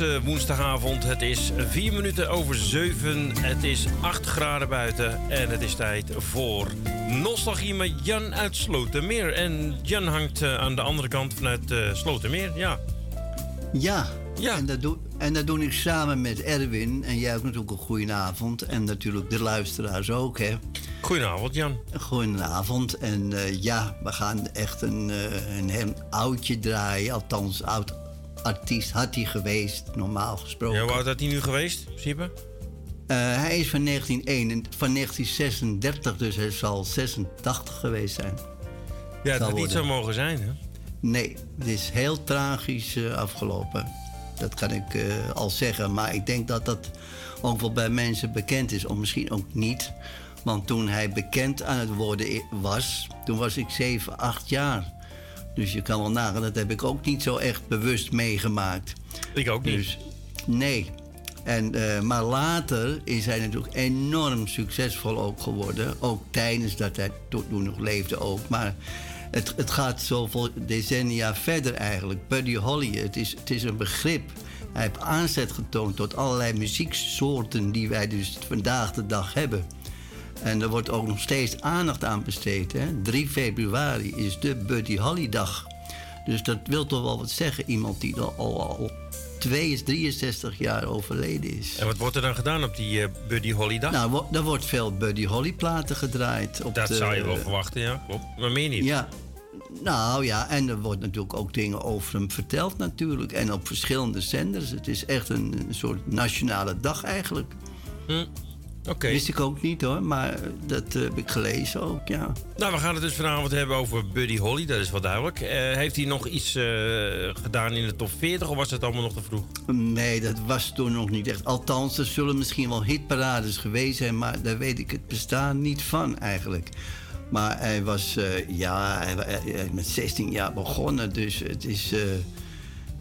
is eh, woensdagavond, het is vier minuten over zeven, het is 8 graden buiten en het is tijd voor Nostalgie met Jan uit Slotermeer. En Jan hangt eh, aan de andere kant vanuit uh, Slotermeer, ja. Ja, Ja. En, dat doe, en dat doe ik samen met Erwin. En jij ook natuurlijk een goedenavond. En natuurlijk de luisteraars ook, hè. Goedenavond Jan. Goedenavond. En eh, ja, we gaan echt een, eh, een heel oudje draaien. Althans, oud artiest had hij geweest, normaal gesproken. Ja, hoe oud had hij nu geweest, in principe? Eh, hij is van, 1901, van 1936, dus hij zal 86 geweest zijn. Ja, het Zal had niet zo mogen zijn, hè? Nee, het is heel tragisch eh, afgelopen. Dat kan ik eh, al zeggen. Maar ik denk dat dat ook wel bij mensen bekend is. Of misschien ook niet. Want toen hij bekend aan het worden was, toen was ik 7, 8 jaar. Dus je kan wel nagaan, dat heb ik ook niet zo echt bewust meegemaakt. Ik ook niet. Dus nee. En, eh, maar later is hij natuurlijk enorm succesvol ook geworden. Ook tijdens dat hij to- toen nog leefde ook. Maar het, het gaat zoveel decennia verder eigenlijk. Buddy Holly, het is, het is een begrip. Hij heeft aanzet getoond tot allerlei muzieksoorten die wij dus vandaag de dag hebben. En er wordt ook nog steeds aandacht aan besteed. Hè? 3 februari is de Buddy Holly dag. Dus dat wil toch wel wat zeggen. Iemand die al, al, al 2, 63 jaar overleden is. En wat wordt er dan gedaan op die eh, Buddy Holly dag? Nou, er wordt veel Buddy Holly platen gedraaid. Op dat de- zou je wel verwachten, ja. Klopt. Maar meer niet. Ja. Nou ja, en er wordt natuurlijk ook dingen over hem verteld natuurlijk. En op verschillende zenders. Het is echt een, een soort nationale dag eigenlijk. Hm. Oké. Wist ik ook niet hoor, maar dat eh, heb ik gelezen ook, ja. Nou, we gaan het dus vanavond hebben over Buddy Holly, dat is wel duidelijk. Eh, heeft hij nog iets eh, gedaan in de top 40 of was het allemaal nog te vroeg? Nee, dat was toen nog niet echt. Althans, er zullen misschien wel hitparades geweest zijn, maar daar weet ik het bestaan niet van eigenlijk. Maar hij was, eh, ja, hij, hij is met 16 jaar begonnen, dus het is. eh,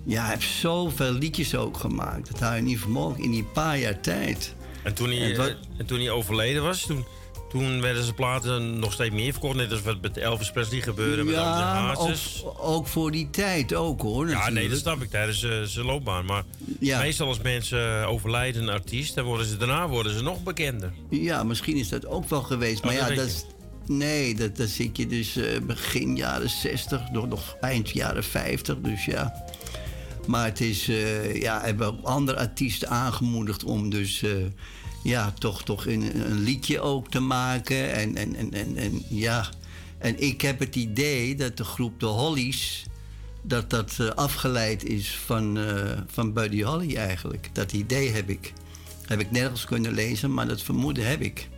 ja, hij heeft zoveel liedjes ook gemaakt. Dat hou je niet voor mogelijk in die paar jaar tijd. En toen hij, En wat- eh, en toen hij overleden was, toen, toen werden zijn platen nog steeds meer verkocht. Net als wat met Elvis Presley gebeurde met ja, maar ook, ook voor die tijd ook hoor. Ja, nee, natuurlijk. dat snap ik tijdens eh, zijn loopbaan. Maar Ja. meestal als mensen eh, overlijden, een artiest, dan worden ze, daarna worden ze nog bekender. Ja, misschien is dat ook wel geweest. Maar Oh, dat ja, dat is. Nee, dat, dat zit je dus begin jaren 60, nog, nog eind jaren 50, dus ja. Maar het is, eh, ja, hebben andere artiesten aangemoedigd om dus, eh, ja, toch, toch een, een liedje ook te maken. En, en, en, en, en ja, en ik heb het idee dat de groep de Hollies dat dat eh, afgeleid is van, van Buddy Holly eigenlijk. Dat idee heb ik. Heb ik nergens kunnen lezen, maar dat vermoeden heb ik.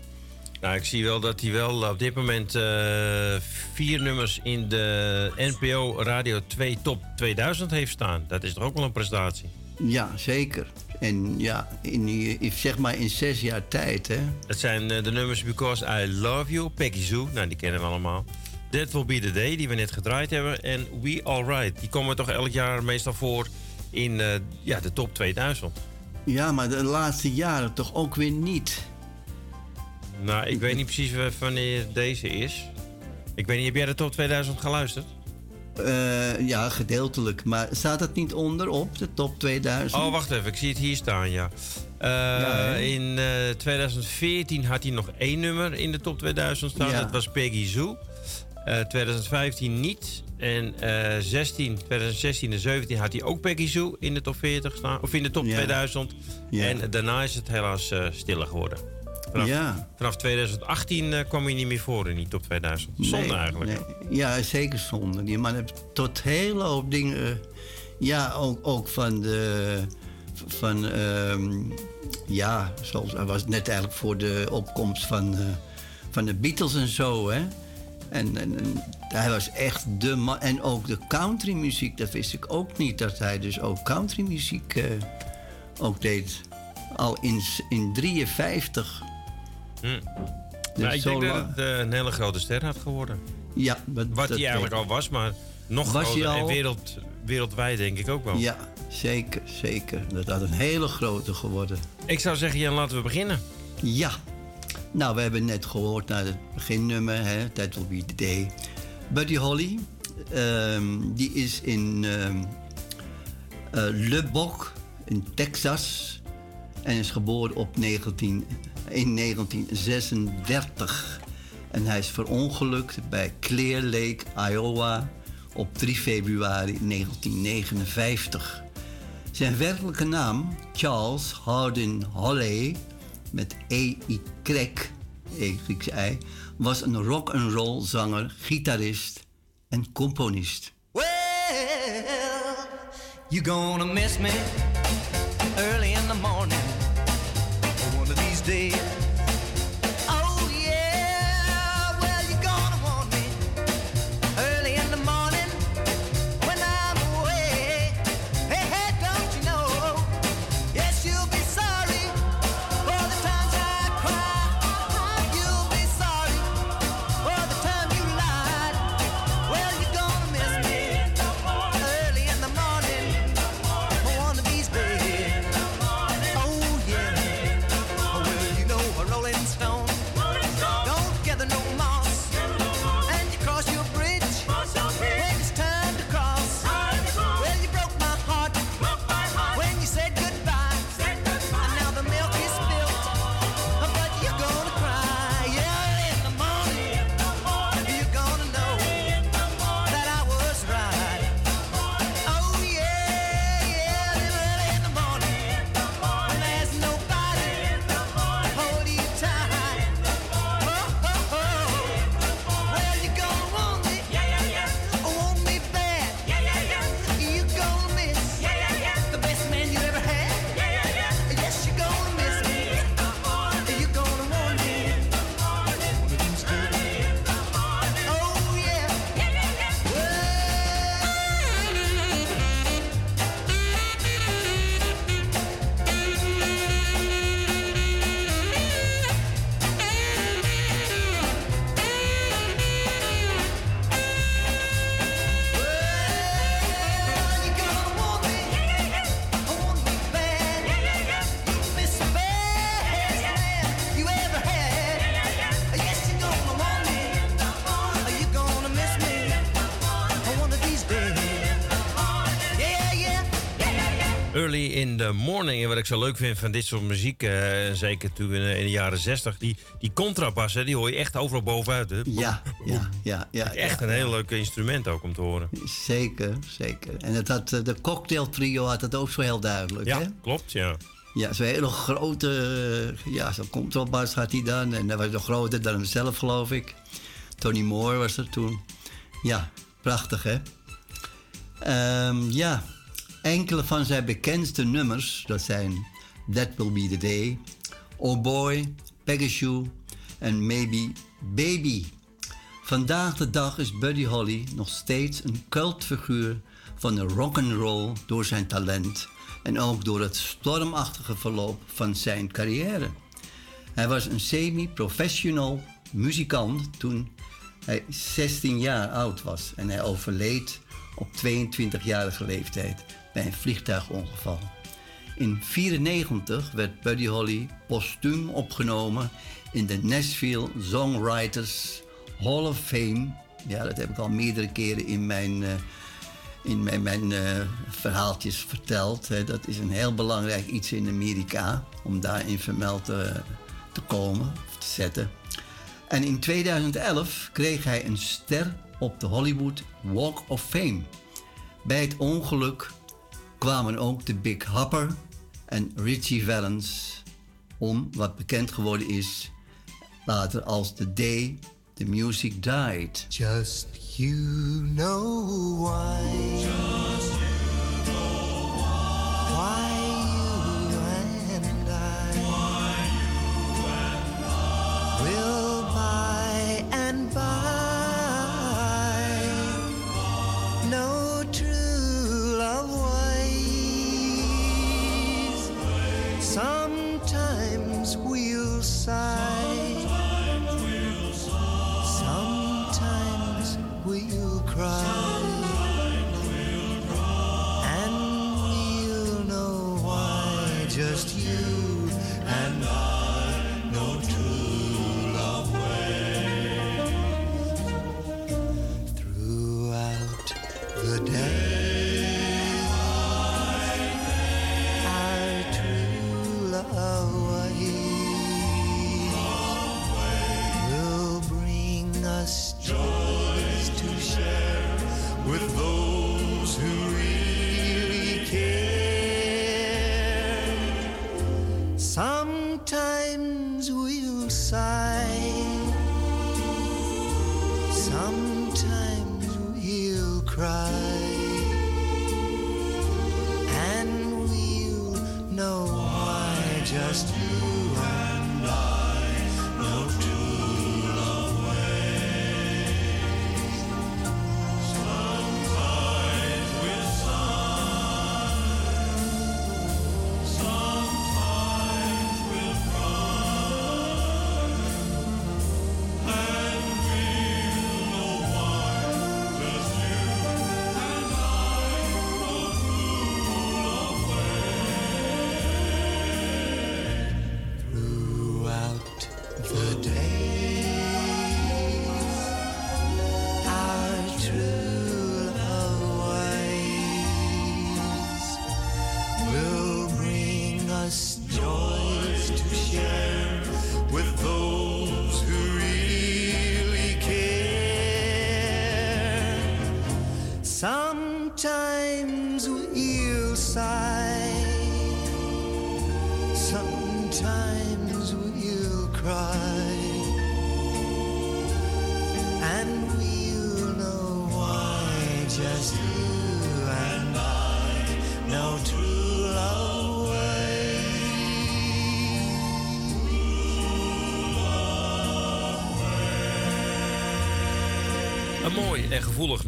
Nou, ik zie wel dat hij wel op dit moment eh, vier nummers in de NPO Radio 2 Top 2000 heeft staan. Dat is toch ook wel een prestatie? Ja, zeker. En ja, in, zeg maar in zes jaar tijd, hè. Dat zijn eh, de nummers Because I Love You, Peggy Zoo, nou die kennen we allemaal. That Will Be The Day, die we net gedraaid hebben. En We Alright, die komen toch elk jaar meestal voor in eh, ja, de top 2000. Ja, maar de laatste jaren toch ook weer niet. Nou, ik weet niet precies wanneer deze is. Ik weet niet, heb jij de top 2000 geluisterd? Uh, ja, gedeeltelijk. Maar staat het niet onderop, de top 2000? Oh, wacht even. Ik zie het hier staan, ja. Uh, ja in uh, 2014 had hij nog één nummer in de top 2000 staan. Ja. Dat was Peggy Zoo. 2015 niet. En 16, 2016 en 17 had hij ook Peggy Zoo in de top 40 staan. Of in de top ja. 2000. En daarna is het helaas stiller geworden. Vanaf, ja. vanaf 2018 uh, kwam hij niet meer voor in die top 2000. Zonde nee, eigenlijk. Nee. Ja, zeker zonde. Die man heeft tot hele hoop dingen. Ja, ook, ook van de. Van. Um, ja, zoals hij was net eigenlijk voor de opkomst van, uh, van de Beatles en zo, hè. En, en, en, hij was echt de man. En ook de countrymuziek, dat wist ik ook niet. Dat hij dus ook countrymuziek uh, ook deed. Al in, in 53. Hm. Dus nou, ik denk dat het uh, een hele grote ster had geworden. Ja, dat, wat hij eigenlijk al was, maar nog was groter. Al... En wereld, wereldwijd denk ik ook wel. Ja, zeker, zeker. Dat had een hele grote geworden. Ik zou zeggen, Jan, laten we beginnen. Ja. Nou, we hebben net gehoord naar het beginnummer, hè, That Will Be The Day. Buddy Holly, um, die is in um, uh, Lubbock, in Texas. En is geboren op 19 in 1936. En hij is verongelukt bij Clear Lake, Iowa op 3 februari 1959. Zijn werkelijke naam, Charles Hardin Holley, met E-Y, E-I, was een rock-and-roll zanger, gitarist en componist. Well, gonna miss me Morning. En wat ik zo leuk vind van dit soort muziek, uh, zeker toen in, in, de jaren 60, die, die contrabas, die hoor je echt overal bovenuit. Hè? Ja, ja, ja, ja. Echt een heel leuk instrument ook om te horen. Zeker, zeker. En het had, eh, de cocktail trio had het ook zo heel duidelijk. Ja, hè? klopt, ja. Ja, zo'n hele grote, ja, zo'n contrabas had hij dan. En dat was nog groter dan hemzelf, geloof ik. Tony Moore was er toen. Ja, prachtig, hè? Ehm, ja, enkele van zijn bekendste nummers, dat zijn That Will Be The Day, Oh Boy, Pegasus en Maybe Baby. Vandaag de dag is Buddy Holly nog steeds een cultfiguur van de rock and roll door zijn talent en ook door het stormachtige verloop van zijn carrière. Hij was een semi-professional muzikant toen hij 16 jaar oud was en hij overleed op 22-jarige leeftijd bij een vliegtuigongeval. In 1994 werd Buddy Holly postuum opgenomen in de Nashville Songwriters Hall of Fame. Ja, dat heb ik al meerdere keren in mijn, uh, in mijn, mijn uh, verhaaltjes verteld. Dat is een heel belangrijk iets in Amerika om daarin vermeld te, te komen, te zetten. En in 2011 kreeg hij een ster op de Hollywood Walk of Fame. Bij het ongeluk kwamen ook de Big Hopper en Richie Valens om wat bekend geworden is later als The Day the Music Died. Just you know why. Just cry.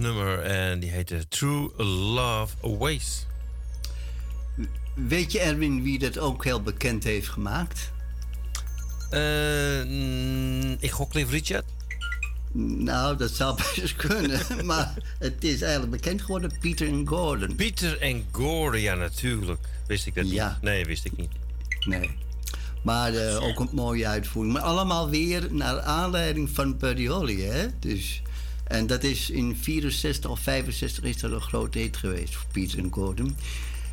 Nummer en die heette True Love Ways. Weet je, Erwin, wie dat ook heel bekend heeft gemaakt? Eh, mm, ik gok Cliff Richard. Nou, dat zou best kunnen. maar het is eigenlijk bekend geworden, Peter en Gordon. Peter en Gordon, ja natuurlijk. Wist ik dat niet? Nee, wist ik niet. Nee. Maar eh, ook een mooie uitvoering. Maar allemaal weer naar aanleiding van Buddy Holly, hè? Dus, en dat is in 64 of 65 is dat een grote hit geweest voor Peter en Gordon.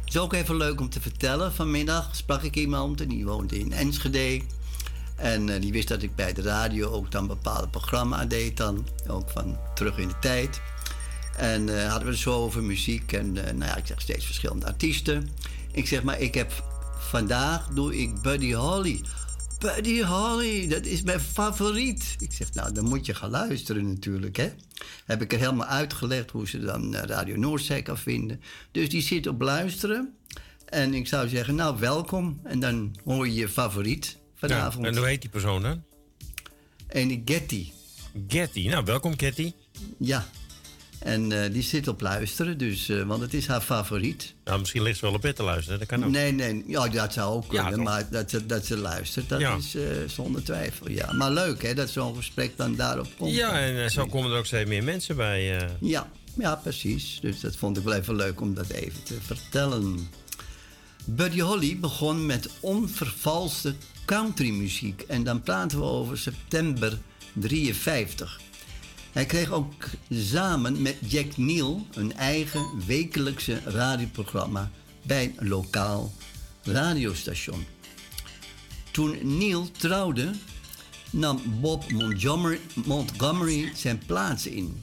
Het is ook even leuk om te vertellen. Vanmiddag sprak ik iemand en die woonde in Enschede. En eh, die wist dat ik bij de radio ook dan bepaalde programma's deed dan. Ook van terug in de tijd. En eh, hadden we het zo over muziek. En eh, nou ja, ik zeg steeds verschillende artiesten. Ik zeg maar, ik heb vandaag doe ik Buddy Holly. Buddy Holly, dat is mijn favoriet. Ik zeg, nou, dan moet je gaan luisteren natuurlijk, hè. heb ik er helemaal uitgelegd hoe ze dan eh, Radio Noordzee kan vinden. Dus die zit op luisteren. En ik zou zeggen, nou welkom. En dan hoor je je favoriet vanavond. Ja, en hoe heet die persoon dan? En Getty. Getty, nou welkom Getty. Ja, en eh, die zit op luisteren, dus, uh, want het is haar favoriet. Nou, misschien ligt ze wel op bed te luisteren, dat kan ook. Nee, nee, ja, dat zou ook kunnen, ja, maar dat ze, dat ze luistert, dat ja. is uh, zonder twijfel. Ja. Maar leuk hè, dat zo'n gesprek dan daarop komt. Ja, en zo komen er ook steeds meer mensen bij. Ja, ja, precies. Dus dat vond ik wel even leuk om dat even te vertellen. Buddy Holly begon met onvervalste countrymuziek. En dan praten we over september 53. Hij kreeg ook samen met Jack Neal een eigen wekelijkse radioprogramma bij een lokaal radiostation. Toen Neal trouwde, nam Bob Montgomery, zijn plaats in.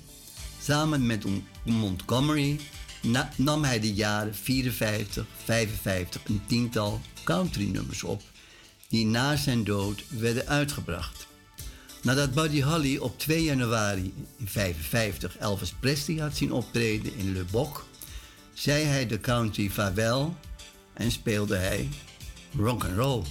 Samen met Montgomery nam hij de jaren 54, 55 een tiental country-nummers op, die na zijn dood werden uitgebracht. Nadat Buddy Holly op 2 januari 1955 Elvis Presley had zien optreden in Le Boc, zei hij de country vaarwel en speelde hij rock and roll.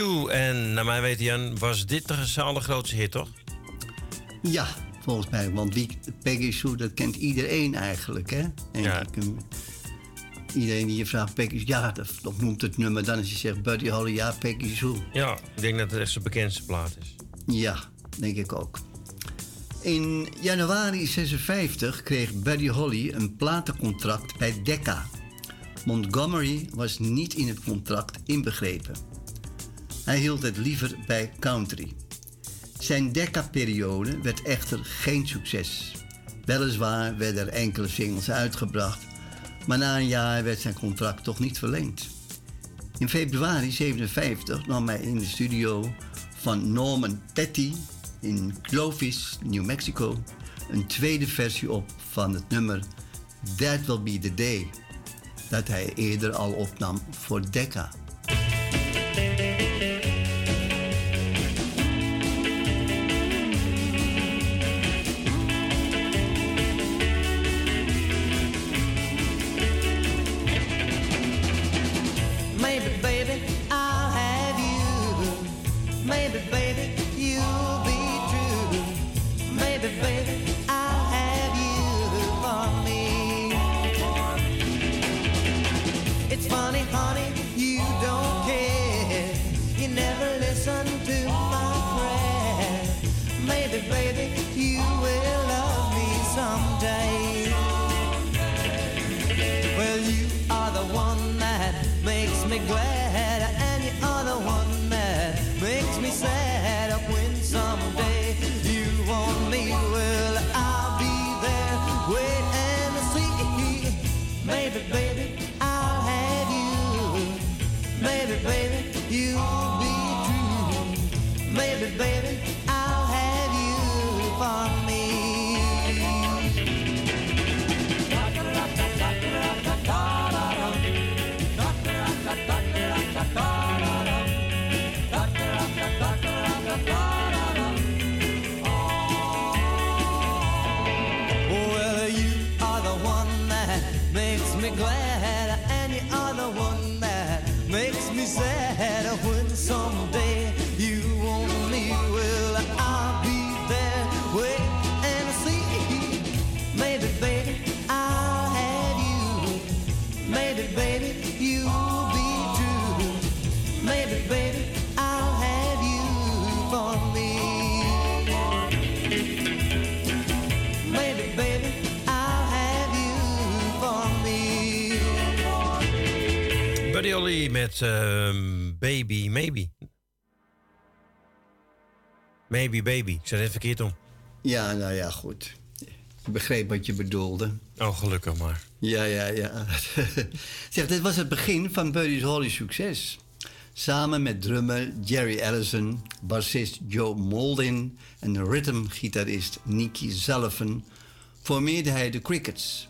En naar mijn weten, Jan, was dit de allergrootste hit, toch? Ja, volgens mij. Want wie, Peggy Sue, dat kent iedereen eigenlijk, hè? ja. Iedereen die je vraagt, Peggy ja, dat, noemt het nummer. Dan als je zegt Buddy Holly, ja, Peggy Sue. Ja, ik denk dat het echt zijn bekendste plaat is. Ja, denk ik ook. In januari 56 kreeg Buddy Holly een platencontract bij Decca. Montgomery was niet in het contract inbegrepen. Hij hield het liever bij country. Zijn Decca-periode werd echter geen succes. Weliswaar werden er enkele singles uitgebracht, maar na een jaar werd zijn contract toch niet verlengd. In februari 57 nam hij in de studio van Norman Petty in Clovis, New Mexico, een tweede versie op van het nummer That Will Be the Day, dat hij eerder al opnam voor Decca. Met uh, Baby Maybe. Maybe Baby. Ik zei het verkeerd om. Ja, nou ja, goed. Ik begreep wat je bedoelde. Oh, gelukkig maar. Ja, ja, ja. zeg, dit was het begin van Buddy's Holly succes. Samen met drummer Jerry Allison, bassist Joe Moldin en rhythmgitarist Nicky Sullivan formeerde hij de Crickets.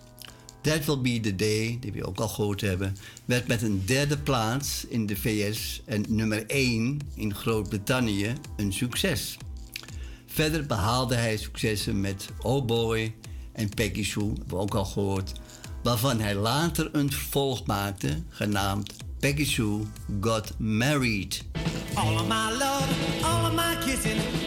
That Will Be The Day, die we ook al gehoord hebben, werd met een derde plaats in de VS en nummer 1 in Groot-Brittannië een succes. Verder behaalde hij successen met Oh Boy en Peggy Sue, hebben we ook al gehoord, waarvan hij later een vervolg maakte genaamd Peggy Sue Got Married. All of my love, all of my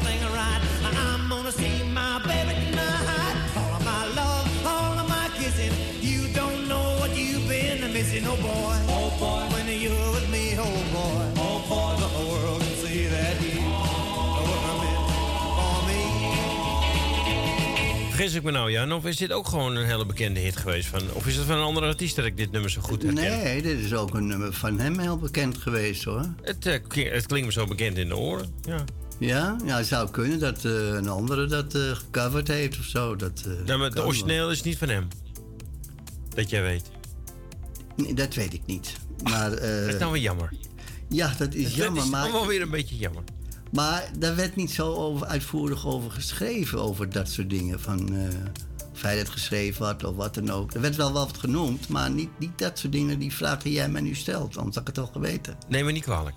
everything right. I'm gonna see my baby tonight. All of my love, all of my kissing. You don't know what you've been missing, oh boy. Oh boy. When you're with me, oh boy. Oh boy. The world can see that you were meant for me. Vergis ik me nou, Jan? Of is dit ook gewoon een hele bekende hit geweest? Van, of is het van een andere artiest dat ik dit nummer zo goed herken? Nee, dit is ook een nummer van hem heel bekend geweest, hoor. Het, uh, het klinkt me zo bekend in de oren, ja. Ja, ja het zou kunnen dat uh, een andere dat uh, gecoverd heeft of zo. Dat, uh, ja, maar het origineel is niet van hem. Dat jij weet. Nee, dat weet ik niet. Maar, dat is nou weer jammer. Ja, dat is jammer. Dat is allemaal weer een beetje jammer. Maar daar werd niet zo over, uitvoerig over geschreven, over dat soort dingen. Van of hij het geschreven had of wat dan ook. Er werd wel wat genoemd, maar niet, niet dat soort dingen die vragen die jij mij nu stelt. Anders had ik het al geweten. Neem me niet kwalijk.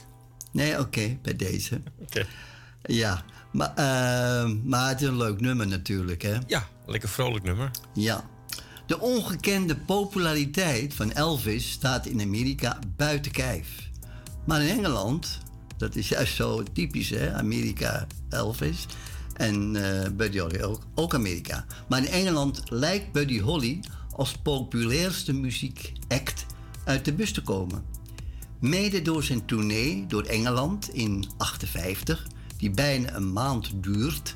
Nee, oké, bij deze. Oké. Ja, maar, uh, maar het is een leuk nummer natuurlijk, hè? Ja, lekker vrolijk nummer. Ja. De ongekende populariteit van Elvis staat in Amerika buiten kijf. Maar in Engeland, dat is juist zo typisch, hè? Amerika, Elvis. En uh, Buddy Holly ook, ook Amerika. Maar in Engeland lijkt Buddy Holly als populairste muziekact uit de bus te komen. Mede door zijn tournee door Engeland in 58, die bijna een maand duurt.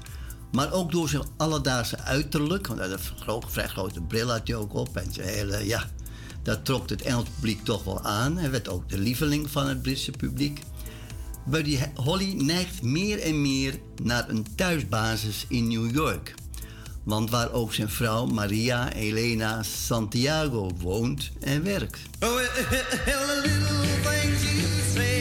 Maar ook door zijn alledaagse uiterlijk, want hij had een vrij grote bril had hij ook op. En zijn hele, ja, dat trok het Engels publiek toch wel aan. Hij werd ook de lieveling van het Britse publiek. Buddy Holly neigt meer en meer naar een thuisbasis in New York. Want waar ook zijn vrouw Maria Elena Santiago woont en werkt. Oh,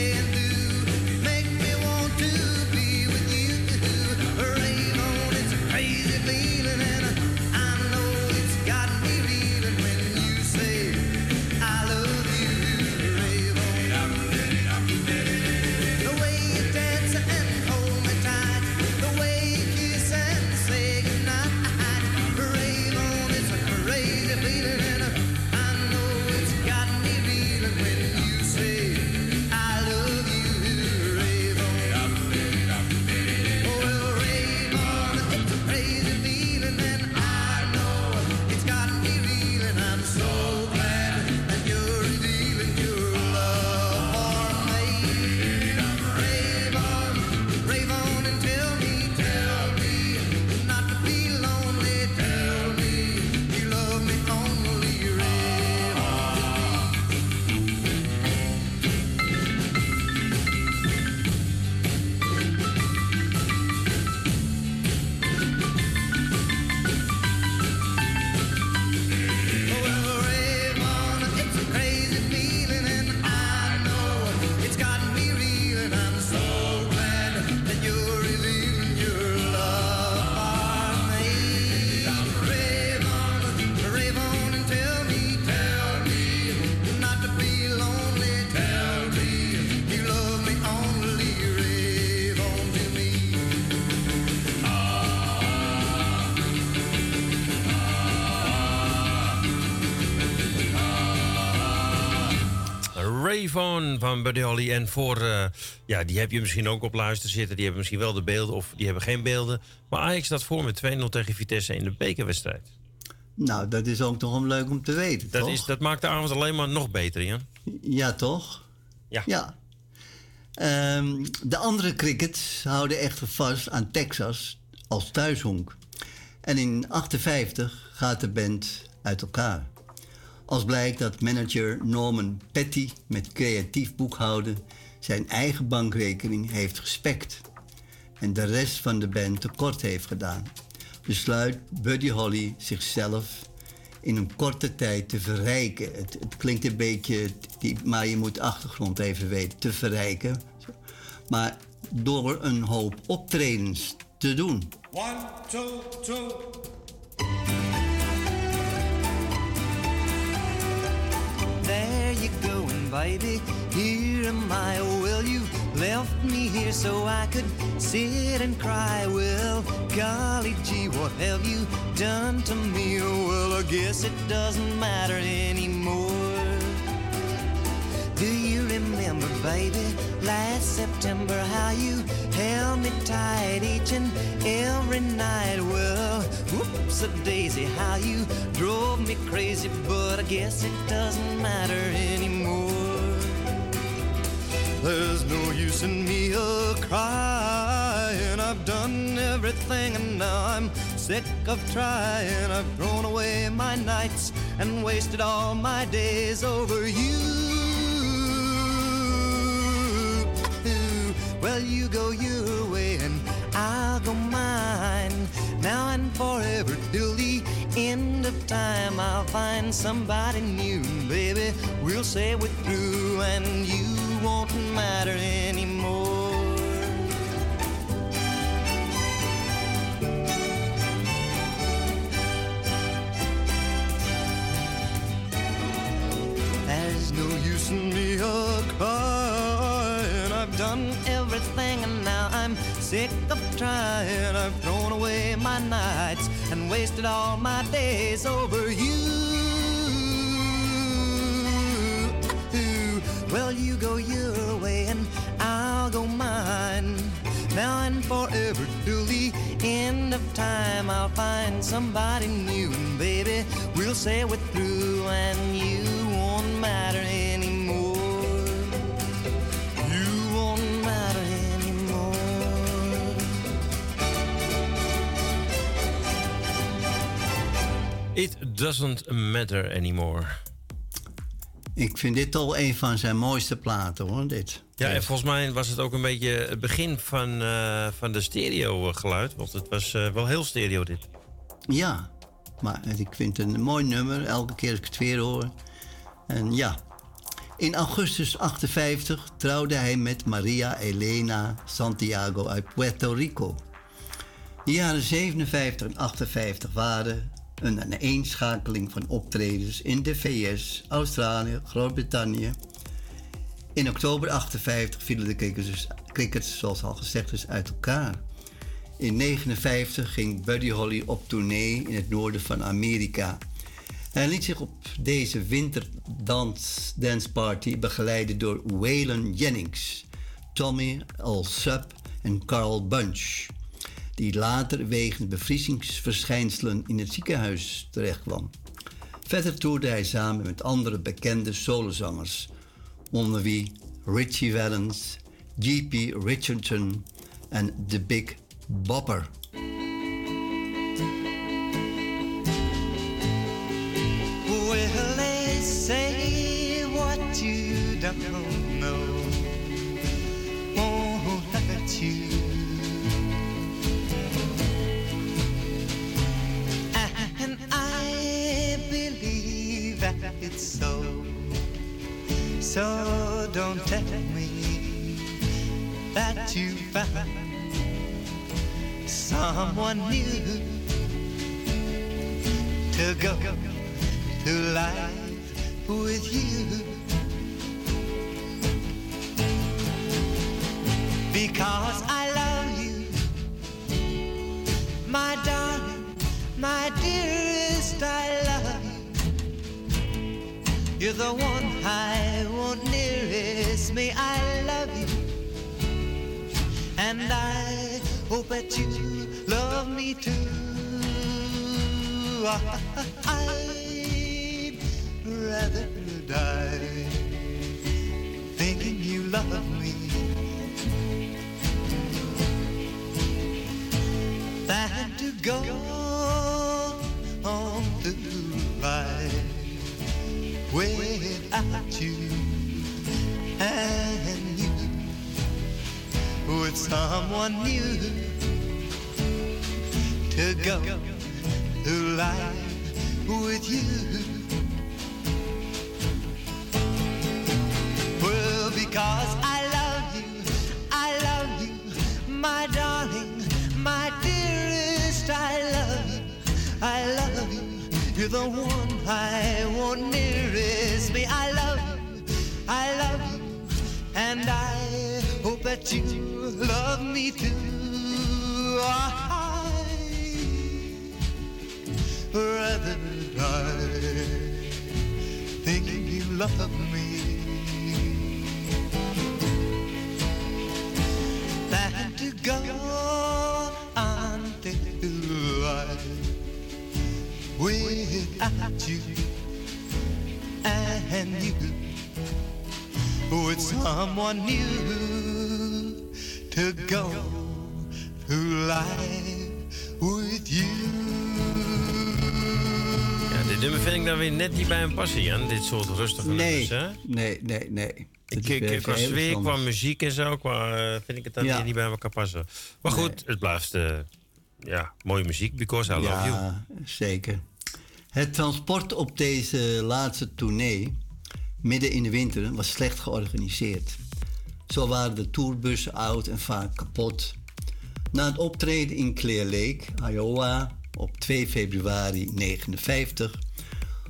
Van Buddy Holly. En voor, eh, ja, die heb je misschien ook op luister zitten. Die hebben misschien wel de beelden of die hebben geen beelden. Maar Ajax staat voor met 2-0 tegen Vitesse in de bekerwedstrijd. Nou, dat is ook toch wel leuk om te weten, Dat, toch? is, dat maakt de avond alleen maar nog beter, Jan. Ja, toch? Ja. Ja. Ehm, de andere crickets houden echter vast aan Texas als thuishonk. En in 58 gaat de band uit elkaar. Als blijkt dat manager Norman Petty met creatief boekhouden zijn eigen bankrekening heeft gespekt en de rest van de band tekort heeft gedaan, besluit Buddy Holly zichzelf in een korte tijd te verrijken. Het, klinkt een beetje, maar je moet de achtergrond even weten, te verrijken. Maar door een hoop optredens te doen. One, two, two. There you going, baby. Here am I. Well, you left me here so I could sit and cry. Well, golly gee, what have you done to me? Oh, well, I guess it doesn't matter anymore. Do you remember, baby, last September how you held me tight each and every night? Well, whoops a daisy, how you drove me crazy, but I guess it doesn't matter anymore. There's no use in me a crying. I've done everything and now I'm sick of trying. I've thrown away my nights and wasted all my days over you. Well, you go your way and I'll go mine. Now and forever till the end of time, I'll find somebody new, baby. We'll say we're through and you won't matter anymore. There's no use in me a crying. Done everything and now I'm sick of trying. I've thrown away my nights and wasted all my days over you. Well, you go your way and I'll go mine. Now and forever till the end of time, I'll find somebody new. And baby, we'll say we're through and you won't matter anymore. It doesn't matter anymore. Ik vind dit al een van zijn mooiste platen hoor, dit. Ja, en volgens mij was het ook een beetje het begin van, uh, van de stereo geluid. Want het was uh, wel heel stereo dit. Ja, maar ik vind het een mooi nummer. Elke keer als ik het weer hoor. En ja. In augustus 58 trouwde hij met Maria Elena Santiago uit Puerto Rico. De jaren 57 en 58 waren een aaneenschakeling van optredens in de VS, Australië, Groot-Brittannië. In oktober 58 vielen de crickets, crickets, zoals al gezegd is, uit elkaar. In 1959 ging Buddy Holly op tournee in het noorden van Amerika. Hij liet zich op deze winterdance party begeleiden door Waylon Jennings, Tommy Alsup en Carl Bunch die later wegens bevriezingsverschijnselen in het ziekenhuis terechtkwam. Verder toerde hij samen met andere bekende solozangers, onder wie Richie Valens, G.P. Richardson en The Big Bopper. So don't tell me that you found someone new to go through life with you. Because I love you, my darling, my dearest, I love you. You're the one I me. I love you. And I hope that you love me too. Ah, ah, ah, I'd rather die thinking you love me than to go on through life without you and you with someone new to go through life with you. Well, because I love you, I love you, my darling, my dearest, I love you, I love you. You're the one I want nearest me. I love you, I love and I hope that you love me too. I'd rather die thinking you love me than to go on through life without you and you with someone new to go through life with you. Ja, dit nummer vind ik dan weer net niet bij hem passen, Jan. Dit soort rustige nee, nummers, hè? Nee, nee, nee. Ik, ik, qua sfeer, qua muziek en zo, qua, uh, vind ik het dan ja. niet bij elkaar passen. Maar goed, nee. het blijft... Uh, ja, mooie muziek, Because I Love ja, You. Ja, zeker. Het transport op deze laatste tournee, midden in de winter, was slecht georganiseerd. Zo waren de tourbussen oud en vaak kapot. Na het optreden in Clear Lake, Iowa, op 2 februari 1959,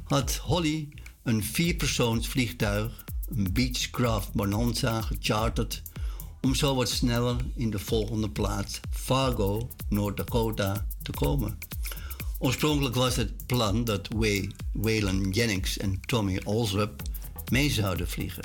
had Holly een vierpersoonsvliegtuig, een Beechcraft Bonanza, gecharterd om zo wat sneller in de volgende plaats, Fargo, North Dakota, te komen. Oorspronkelijk was het plan dat Way, Waylon Jennings en Tommy Alsrup mee zouden vliegen.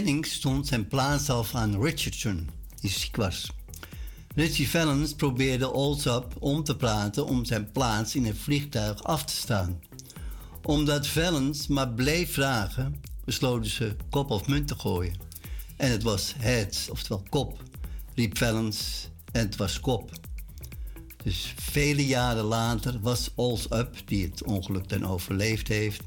Stond zijn plaats af aan Richardson, die ziek was. Richie Valens probeerde Allsop om te praten om zijn plaats in het vliegtuig af te staan. Omdat Valens maar bleef vragen, besloten ze kop of munt te gooien. En het was heads, oftewel kop, riep Valens en het was kop. Dus vele jaren later was Allsop, die het ongeluk dan overleefd heeft,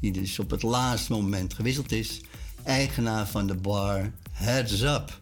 die dus op het laatste moment gewisseld is, eigenaar van de bar Heads Up.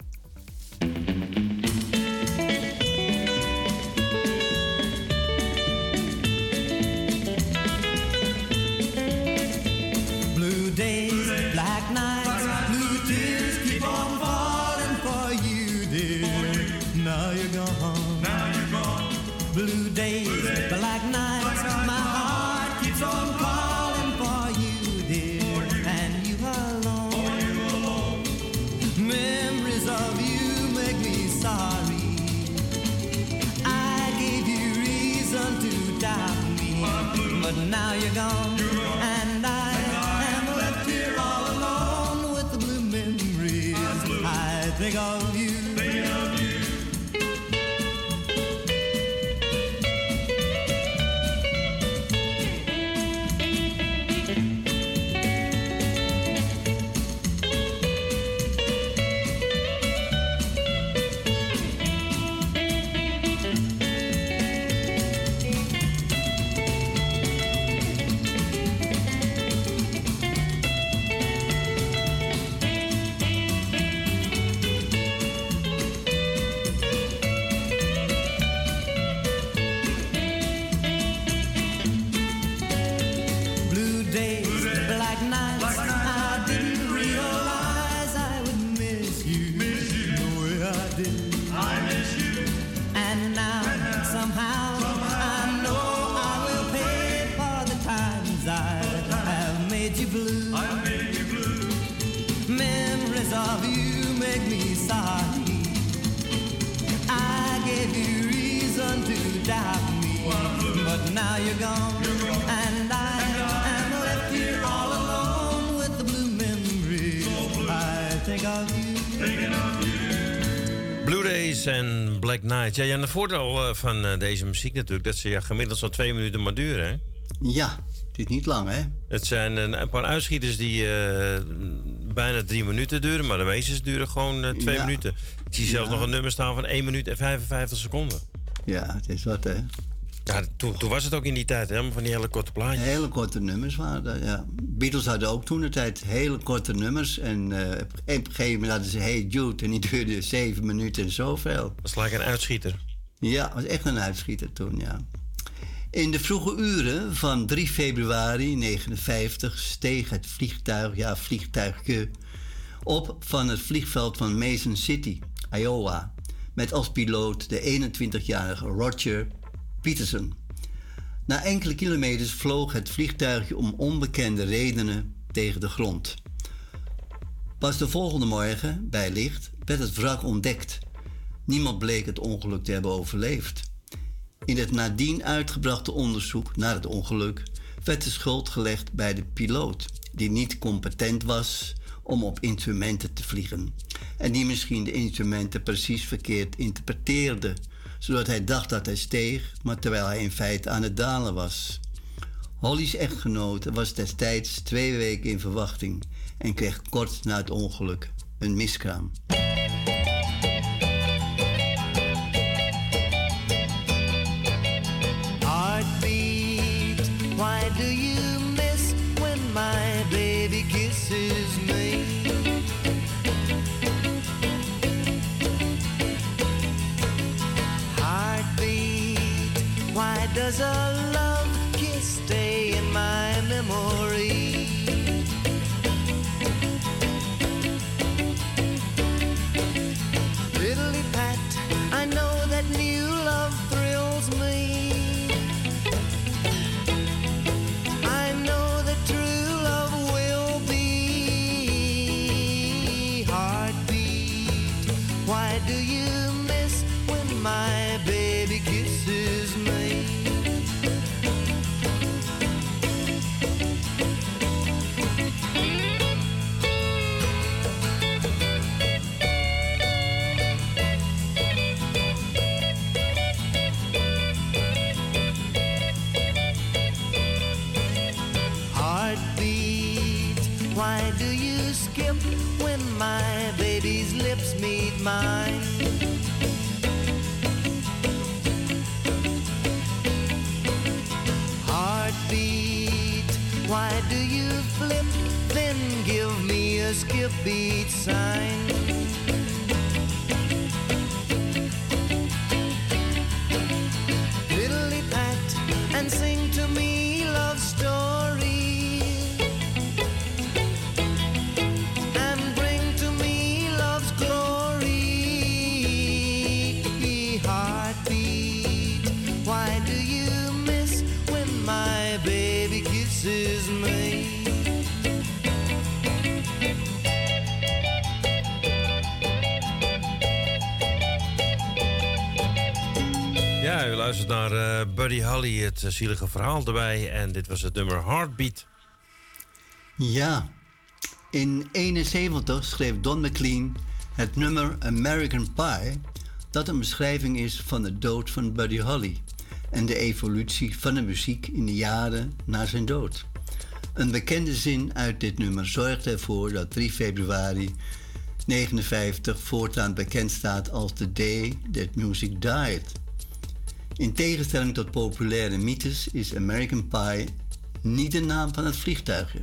En Black Night. Ja, ja, een voordeel eh, van eh, deze muziek natuurlijk... dat ze ja, gemiddeld zo'n twee minuten maar duren, hè? Ja, het is niet lang, hè? Het zijn een, een paar uitschieters die eh, bijna drie minuten duren... maar de meeste duren gewoon eh, twee Ja. minuten. Ik zie zelfs Ja. nog een nummer staan van 1 minuut en 55 seconden. Ja, het is wat, hè? Ja, toen, toen was het ook in die tijd, hè? Van die hele korte plaatjes. Hele korte nummers waren dat, ja. Beatles hadden ook toen de tijd hele korte nummers. En eh, op een gegeven moment hadden ze Hey Jude en die duurde zeven minuten en zoveel. Dat is gelijk een uitschieter. Ja, was echt een uitschieter toen, ja. In de vroege uren van 3 februari 1959 steeg het vliegtuig, ja, vliegtuigje, op van het vliegveld van Mason City, Iowa, met als piloot de 21-jarige Roger Peterson. Na enkele kilometers vloog het vliegtuigje om onbekende redenen tegen de grond. Pas de volgende morgen, bij licht, werd het wrak ontdekt. Niemand bleek het ongeluk te hebben overleefd. In het nadien uitgebrachte onderzoek naar het ongeluk werd de schuld gelegd bij de piloot, die niet competent was om op instrumenten te vliegen. En die misschien de instrumenten precies verkeerd interpreteerde, zodat hij dacht dat hij steeg, maar terwijl hij in feite aan het dalen was. Holly's echtgenote was destijds twee weken in verwachting en kreeg kort na het ongeluk een miskraam. Buddy Holly, het uh, zielige verhaal erbij. En dit was het nummer Heartbeat. Ja, in 71 schreef Don McLean het nummer American Pie... dat een beschrijving is van de dood van Buddy Holly... en de evolutie van de muziek in de jaren na zijn dood. Een bekende zin uit dit nummer zorgt ervoor dat 3 februari 59 voortaan bekend staat als the day that music died... In tegenstelling tot populaire mythes is American Pie niet de naam van het vliegtuigje.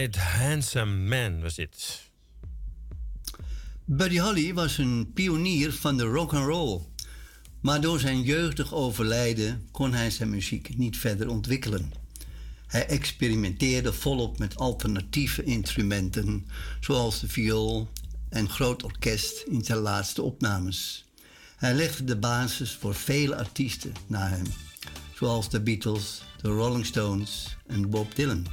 Quiet Handsome Man was dit. Buddy Holly was een pionier van de rock and roll. Maar door zijn jeugdig overlijden kon hij zijn muziek niet verder ontwikkelen. Hij experimenteerde volop met alternatieve instrumenten, zoals de viool en groot orkest in zijn laatste opnames. Hij legde de basis voor vele artiesten na hem, zoals de Beatles, de Rolling Stones en Bob Dylan.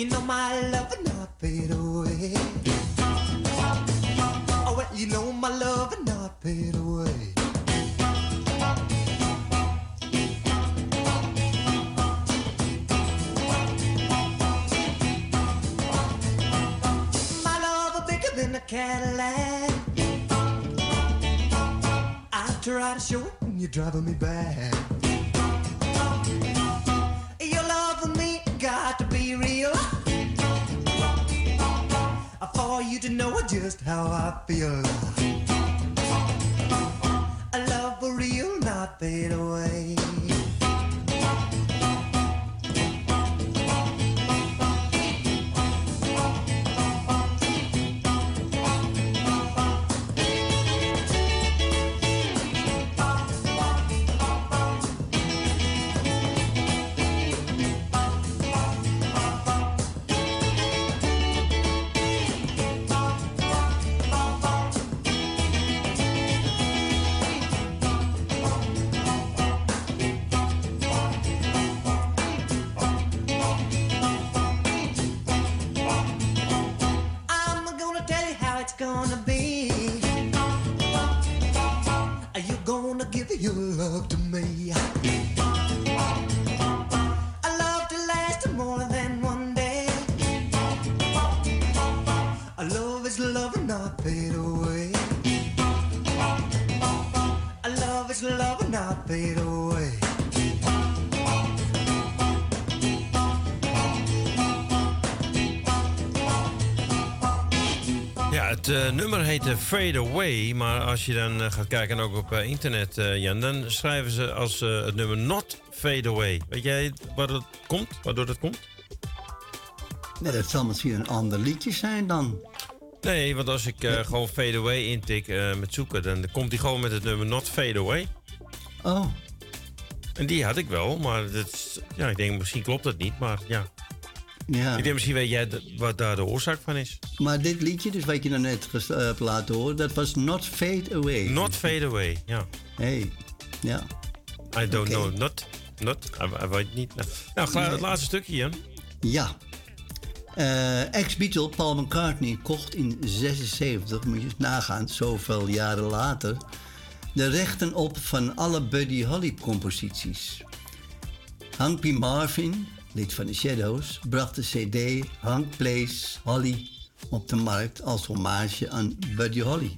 You know my love will not fade away. Oh, well, you know my love will not fade away. My love is bigger than a Cadillac. I try to show it, and you're driving me back. Just how I feel. A love for real, not fade away. Uh, nummer heet Fade Away. Maar als je dan uh, gaat kijken ook op uh, internet, Jan, dan schrijven ze als het nummer Not Fade Away. Weet jij waar dat komt? Waardoor dat komt? Nee, dat zal misschien een ander liedje zijn dan. Nee, want als ik gewoon Fade Away intik met zoeken, dan komt hij gewoon met het nummer Not Fade Away. Oh. En die had ik wel, maar dat, ja, ik denk misschien klopt dat niet, maar ja. Ja. Ik denk misschien weet jij wat daar de oorzaak van is. Maar dit liedje, dus wat je nou net uh, hebt laten horen, dat was Not Fade Away. Not Fade Away, ja. Hey, ja. I don't know, not, not, I, weet niet. Nou, nou het laatste stukje, Jan. Ja. Uh, Ex-Beatle Paul McCartney kocht in 76, moet je eens nagaan, zoveel jaren later, de rechten op van alle Buddy Holly composities. Hank P. Marvin, lid van de Shadows, bracht de CD Hank Plays Holly op de markt als hommage aan Buddy Holly.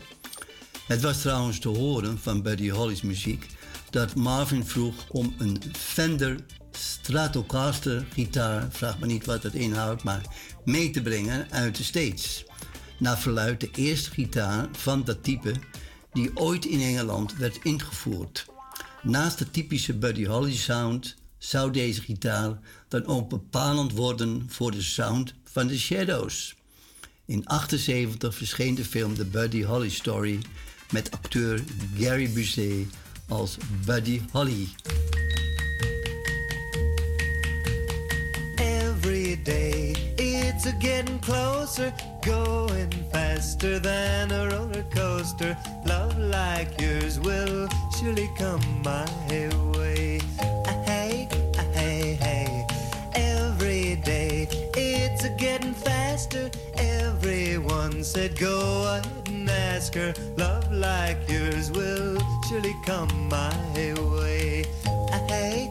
Het was trouwens te horen van Buddy Holly's muziek dat Marvin vroeg om een Fender Stratocaster gitaar, vraag me niet wat het inhoudt, maar mee te brengen uit de States. Naar verluidt de eerste gitaar van dat type die ooit in Engeland werd ingevoerd. Naast de typische Buddy Holly sound zou deze gitaar dan ook bepalend worden voor de sound van de Shadows. In 1978 verscheen de film The Buddy Holly Story met acteur Gary Busey als Buddy Holly. Every day it's a getting closer, going faster than a roller coaster. Love like yours will surely come my way. It's a getting faster. Everyone said go ahead and ask her. Love like yours will surely come my way. Uh, hey,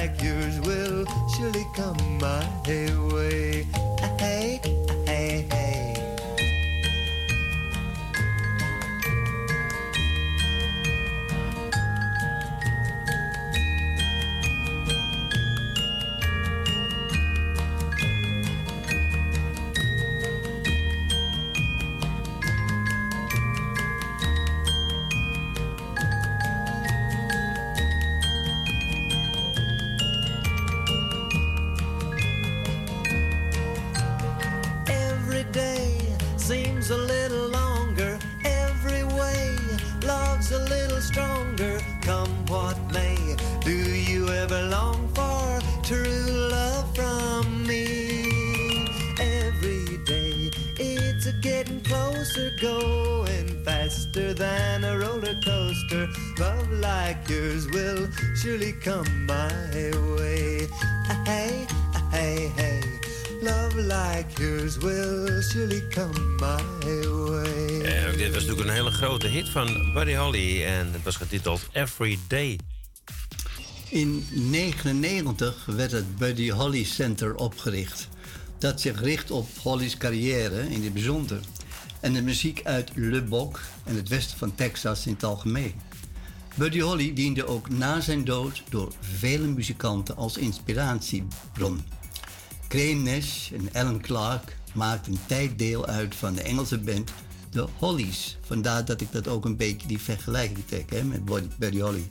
like yours will surely come my way. Going faster than a roller coaster. Love like yours will surely come my way. Hey, hey, hey. Love like yours will surely come my way. En dit was natuurlijk een hele grote hit van Buddy Holly. En het was getiteld Every Day. In 1999 werd het Buddy Holly Center opgericht. Dat zich richt op Holly's carrière in het bijzonder. En de muziek uit Lubbock en het westen van Texas in het algemeen. Buddy Holly diende ook na zijn dood door vele muzikanten als inspiratiebron. Graham Nash en Alan Clark maakten een tijd deel uit van de Engelse band The Hollies. Vandaar dat ik dat ook een beetje die vergelijking trek hè, met Buddy- Buddy Holly.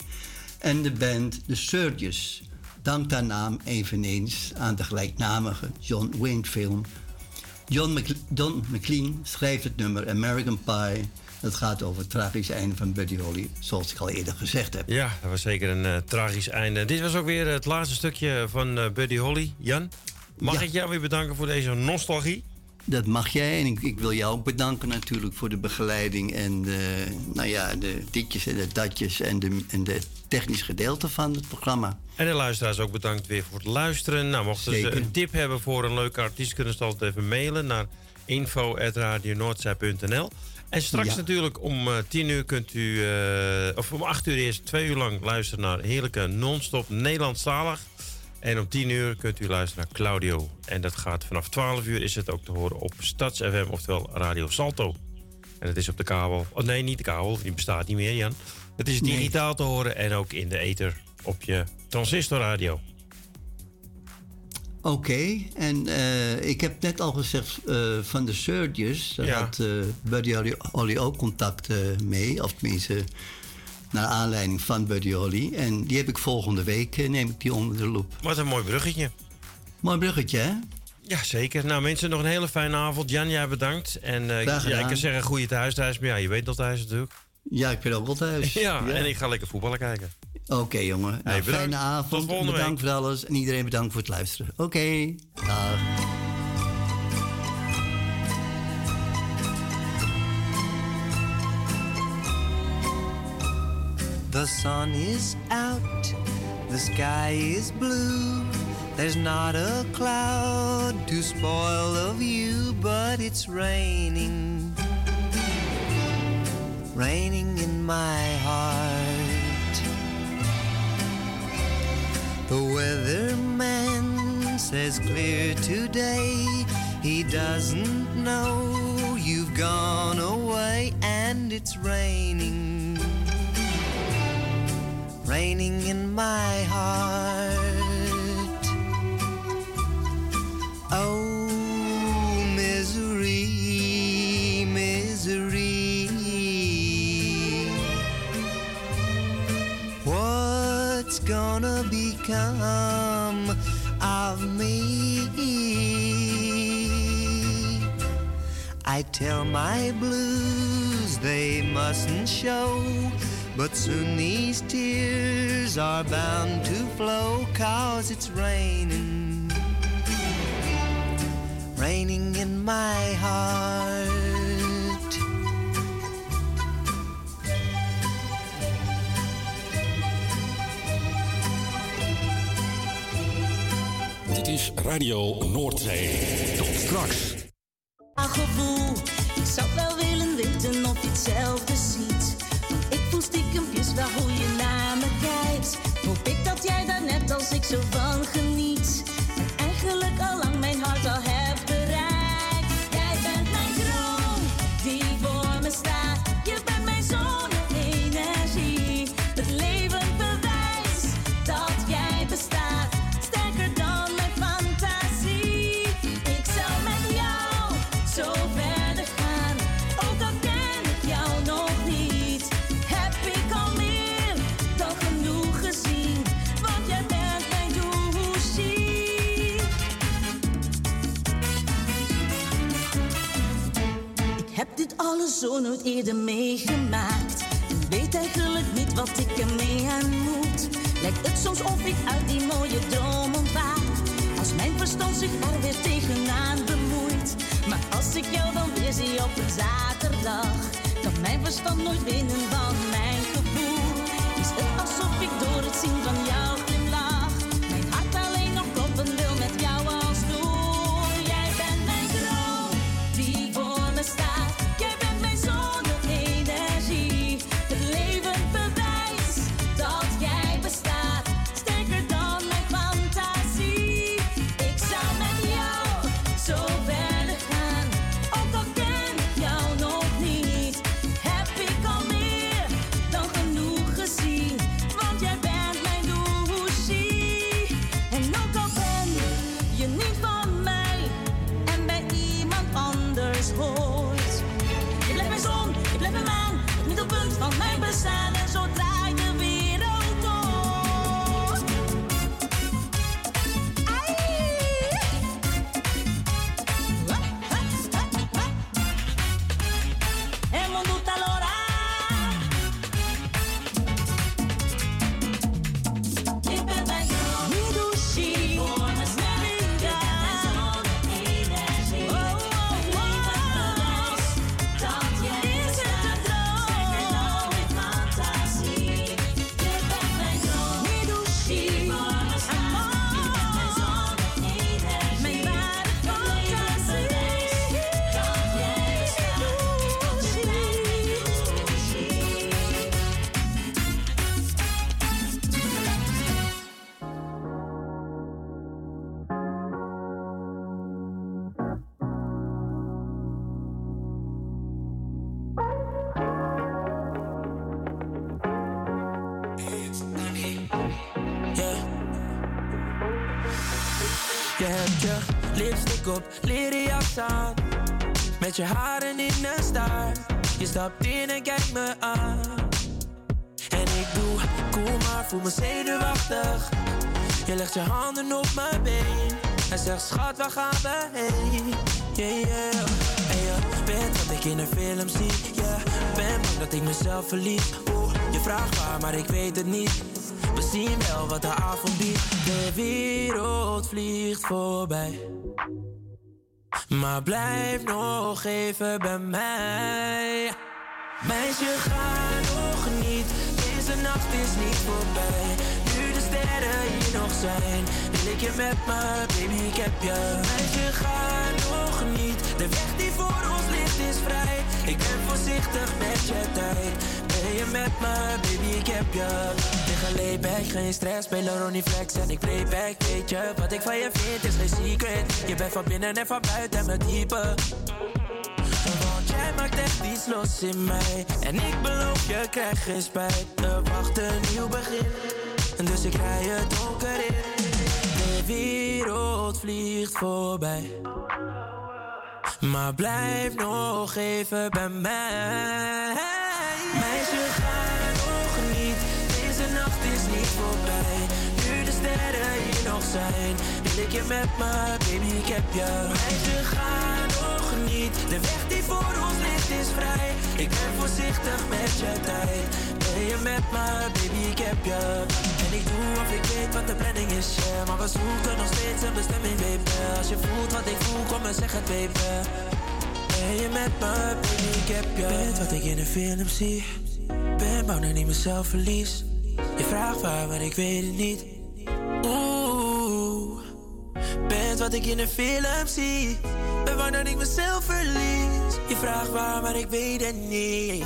En de band The Surges dankt haar naam eveneens aan de gelijknamige John Wayne film. John Mc- Don McLean schrijft het nummer American Pie. Dat gaat over het tragische einde van Buddy Holly, zoals ik al eerder gezegd heb. Ja, dat was zeker een eh, tragisch einde. Dit was ook weer het laatste stukje van eh, Buddy Holly. Jan, mag Ja. ik jou weer bedanken voor deze nostalgie? Dat mag jij en ik, ik wil jou ook bedanken natuurlijk voor de begeleiding en de, nou ja, de ditjes en de datjes en de, en de technisch gedeelte van het programma. En de luisteraars ook bedankt weer voor het luisteren. Nou, mochten Zeker. ze een tip hebben voor een leuke artiest, kunnen ze altijd even mailen naar info.radionoordzij.nl. En straks Ja. natuurlijk om eh, 10 uur kunt u, eh, of om 8 uur eerst twee uur lang luisteren naar heerlijke non-stop Nederlandstalig. En om 10 uur kunt u luisteren naar Claudio. En dat gaat vanaf 12 uur is het ook te horen op Stads FM, oftewel Radio Salto. En het is op de kabel. Oh nee, niet de kabel, die bestaat niet meer, Jan. Het is Nee. digitaal te horen en ook in de ether op je transistorradio. Oké, en eh, ik heb net al gezegd eh, van de Surges, daar Ja. had eh, Buddy Holly, ook contact mee, of tenminste naar aanleiding van Buddy Holly. En die heb ik volgende week, eh, neem ik die onder de loep. Wat een mooi bruggetje. Mooi bruggetje, hè? Ja, zeker. Nou, mensen, nog een hele fijne avond. Jan, jij bedankt. En ja, ik kan zeggen, goede thuis, maar ja, je weet dat thuis natuurlijk. Ja, ik ben ook wel thuis. Ja, en ik ga lekker voetballen kijken. Oké, jongen. Nou, fijne Tot avond. volgende Bedankt voor alles. En iedereen bedankt voor het luisteren. Oké, dag. The sun is out, the sky is blue. There's not a cloud to spoil the view, but it's raining. Raining in my heart. The weatherman says clear today. He doesn't know you've gone away and it's raining raining in my heart. Oh, misery, misery. What's gonna become of me? I tell my blues they mustn't show, but soon these tears are bound to flow, cause it's raining, raining in my heart. Dit is Radio Noordzee. Tot straks. gevoel. Ik zou wel willen weten of je hetzelfde ziet. Stiekempjes wel hoe je naar me kijkt. Hoop ik dat jij daar net als ik zo alles zo nooit eerder meegemaakt. En weet eigenlijk niet wat ik ermee aan moet. Lijkt het soms of ik uit die mooie dromen waak. Als mijn verstand zich er weer tegenaan bemoeit. Maar als ik jou dan weer zie op een zaterdag, kan mijn verstand nooit winnen van mijn gevoel. Is het alsof ik door het zien van jou Met je haren in een staart. Je stapt in en kijkt me aan. En ik doe cool, maar voel me zenuwachtig. Je legt je handen op mijn been. En zegt, schat, waar gaan we heen? Yeah, yeah. En je bent wat ik in een film zie. Yeah. Ben bang dat ik mezelf verlies. Je vraagt waar, maar ik weet het niet. We zien wel wat de avond biedt. De wereld vliegt voorbij. Maar blijf nog even bij mij. Meisje, ga nog niet. Deze nacht is niet voorbij. Nu de sterren hier nog zijn. Wil ik je met me, baby, ik heb je. Meisje, ga nog niet. De weg die voor ons ligt is vrij. Ik ben voorzichtig met je tijd. Ben je met me, baby, ik heb je. Liggen layback, geen stress, spelen Ronnie Flex en ik playback. Weet je, wat ik van je vind is geen secret. Je bent van binnen en van buiten mijn type. Want jij maakt echt iets los in mij. En ik beloof je krijgt geen spijt. Er wacht een nieuw begin. Dus ik rij het donker in. De wereld vliegt voorbij. Maar blijf nog even bij mij. Meisje, ga nog niet. Deze nacht is niet voorbij. Nu de sterren hier nog zijn. Wil ik je met me, baby, ik heb je. Meisje, ga nog niet. De weg die voor ons ligt is vrij. Ik ben voorzichtig met je tijd. Ben je met me, baby, ik heb je. En ik doe of ik weet wat de planning is. Maar we zoeken nog steeds een bestemming, baby. Als je voelt wat ik voel, kom en zeg het, baby. Ben je met me, ik heb je. Bent wat ik in een film zie. Ben bang dat ik mezelf verlies. Je vraagt waar, maar ik weet het niet. Oeh, bent wat ik in een film zie. Ben bang dat ik mezelf verlies. Je vraagt waar, maar ik weet het niet.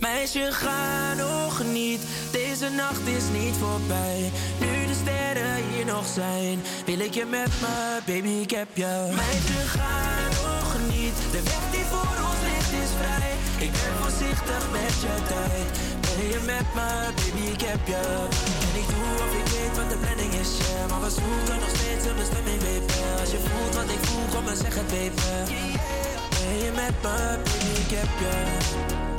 Meisje, ga nog niet. Deze nacht is niet voorbij. Nu de sterren hier nog zijn. Wil ik je met me, baby, ik heb je. Meisje, ga nog niet. De weg die voor ons ligt is vrij. Ik ben voorzichtig met je tijd. Ben je met me, baby, ik heb je. En ik doe of ik weet wat de planning is, yeah. Maar we zoeken nog steeds een bestemming, baby. Als je voelt wat ik voel, kom en zeg het, baby. Ben je met me, baby, ik heb je.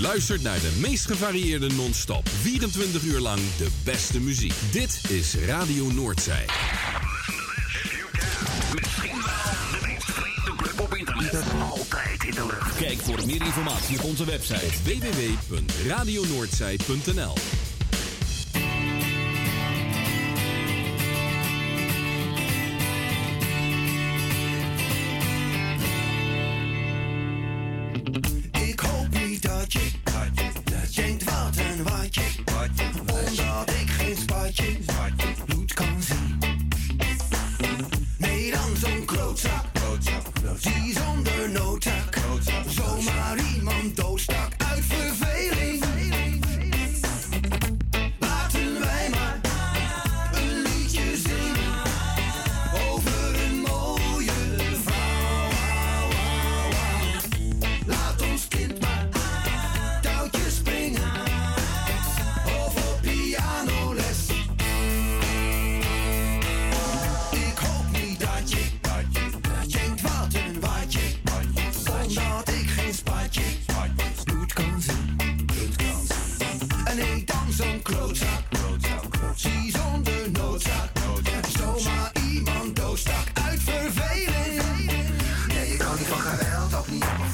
Luistert naar de meest gevarieerde non-stop. 24 uur lang de beste muziek. Dit is Radio Noordzij. Op internet. Altijd in de lucht. Kijk voor meer informatie op onze website www.radionoordzij.nl kick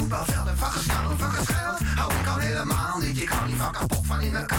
voetbalvelden van gestaan van gescheld. Hou ik al helemaal niet, ik kan niet van kapot van in elkaar.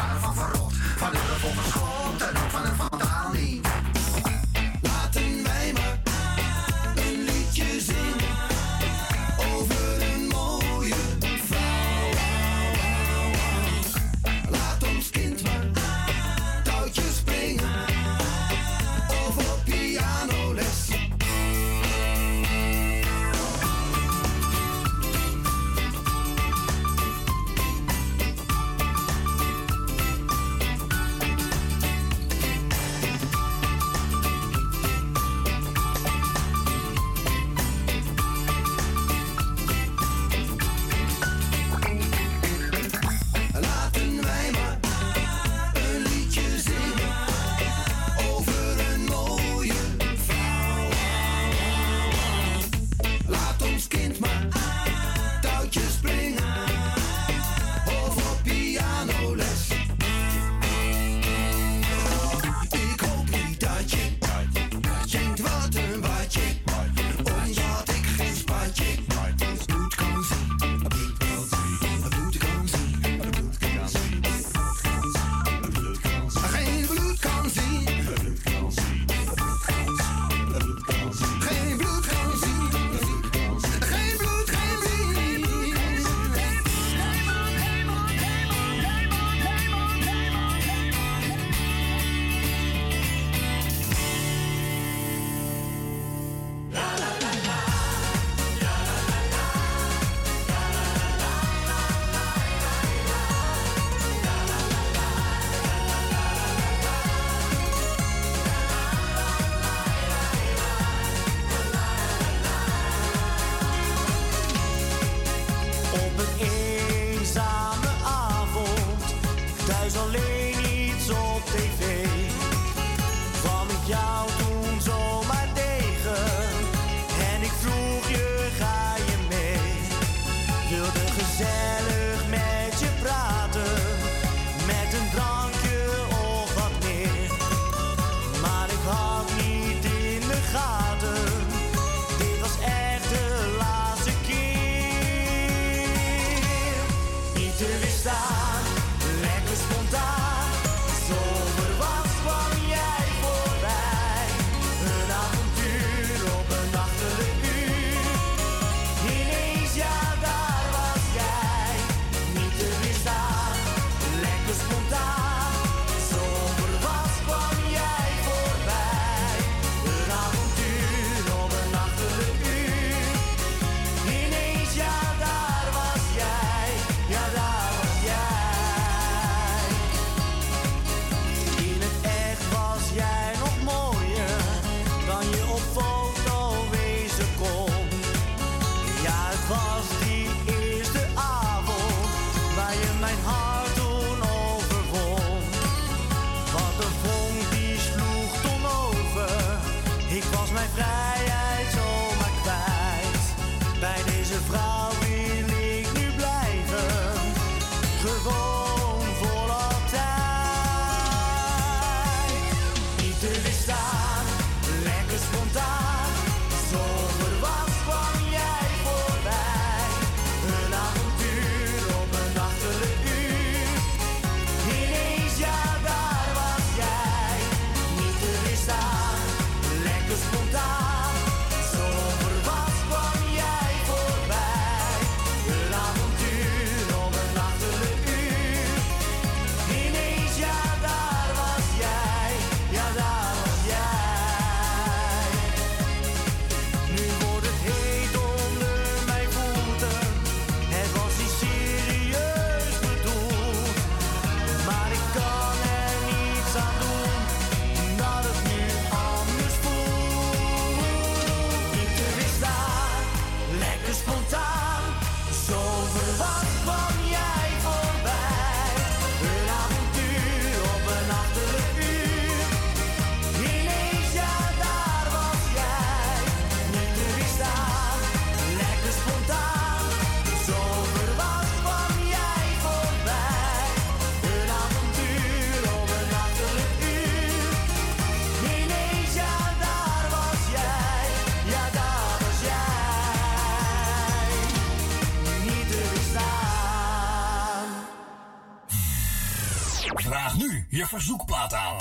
verzoekplaat aan.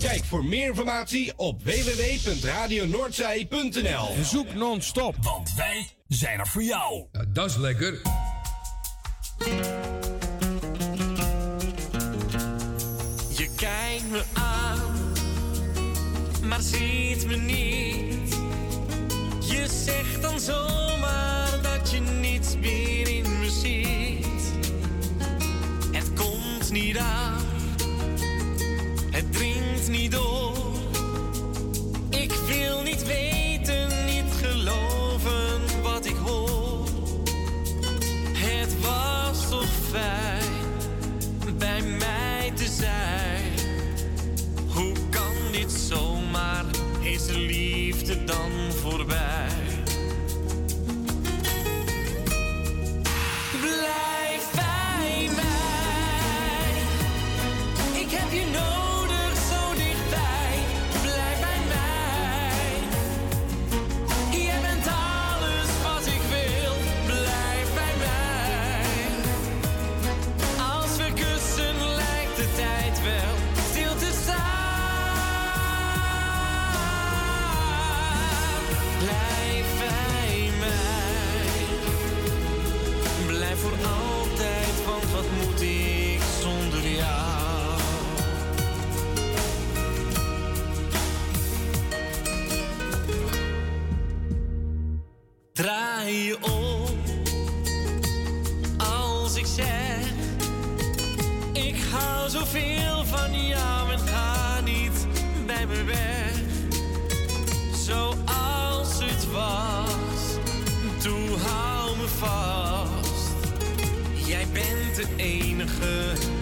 Kijk voor meer informatie op www.radionoordzij.nl. Zoek non-stop, want wij zijn er voor jou. Dat is lekker. Je kijkt me aan, maar ziet me niet. Je zegt dan zomaar niet door. enige.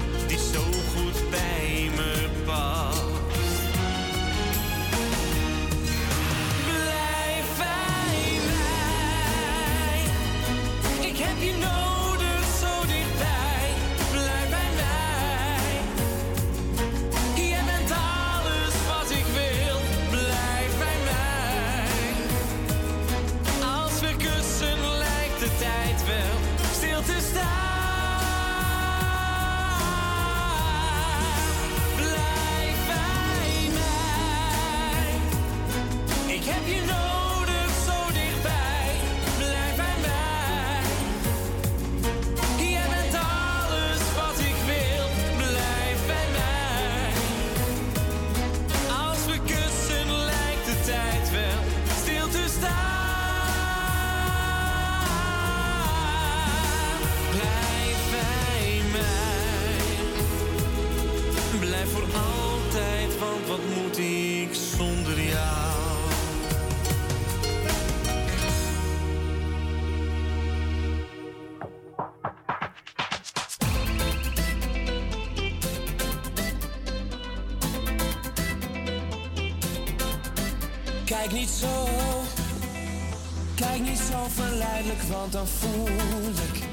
fújlik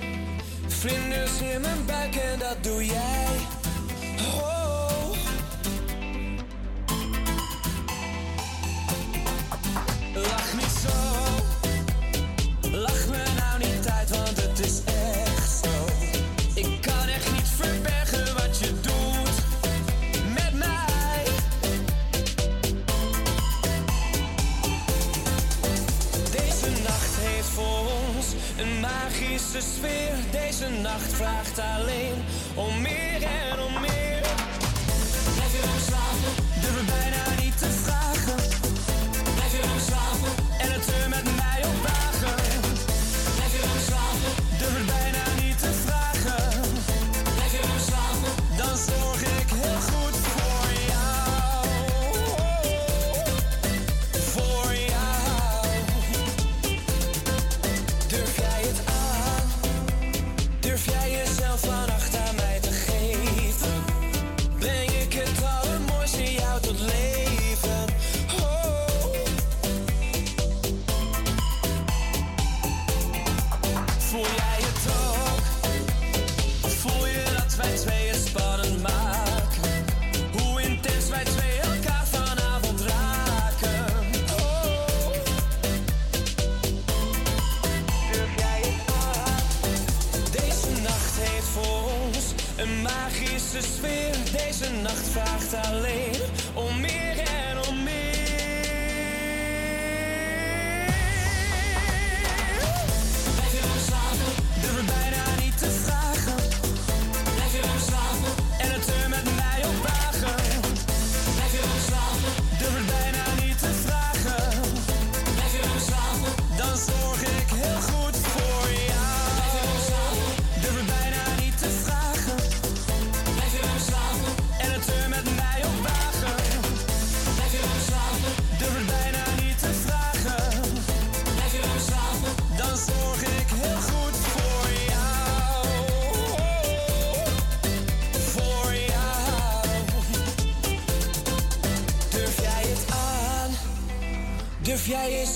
Flinnős nyilmen bekend a dujját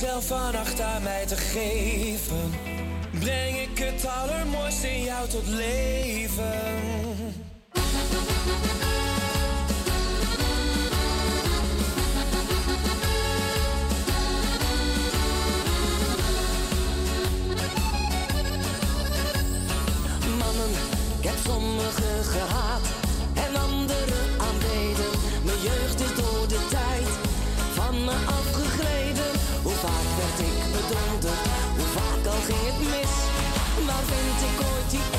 Stel vannacht aan mij te geven, breng ik het allermooist in jou tot leven. maar vind ik ooit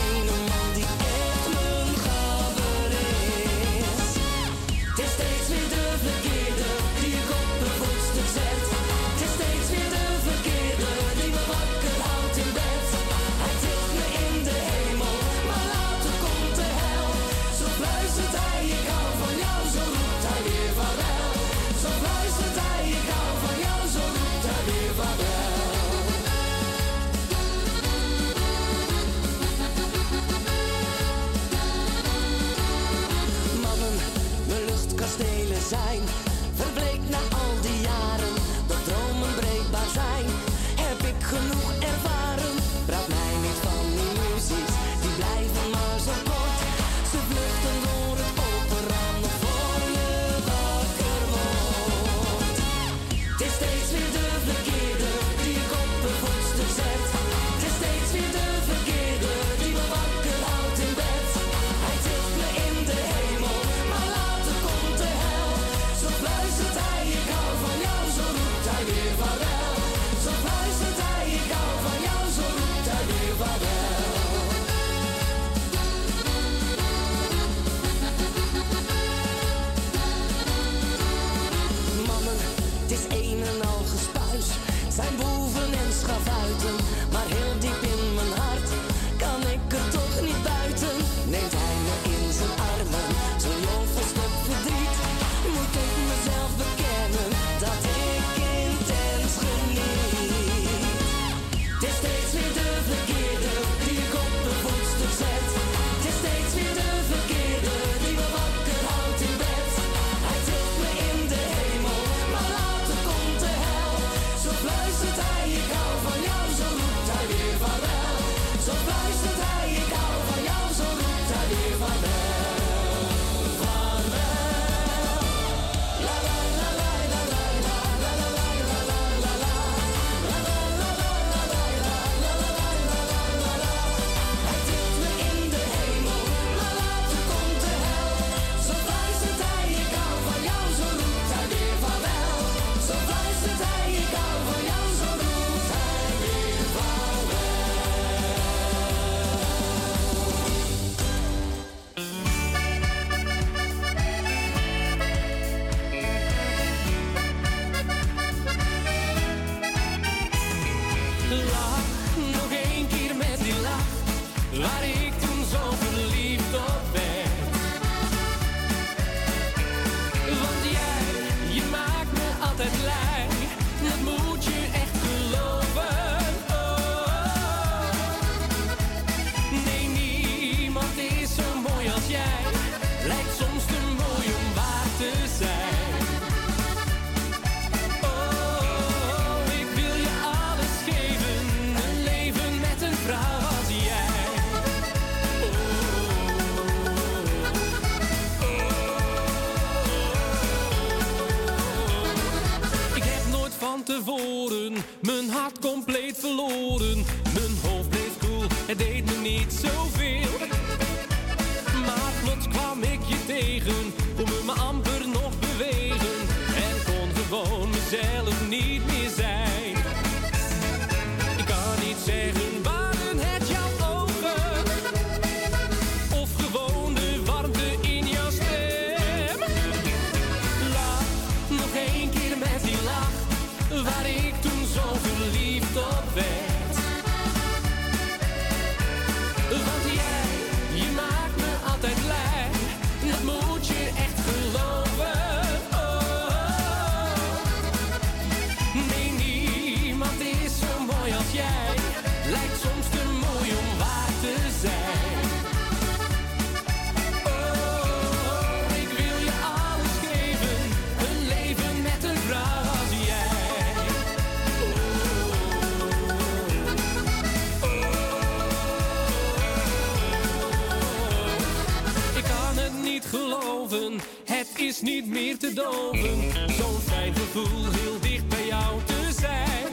te doven. Zo'n fijn gevoel heel dicht bij jou te zijn.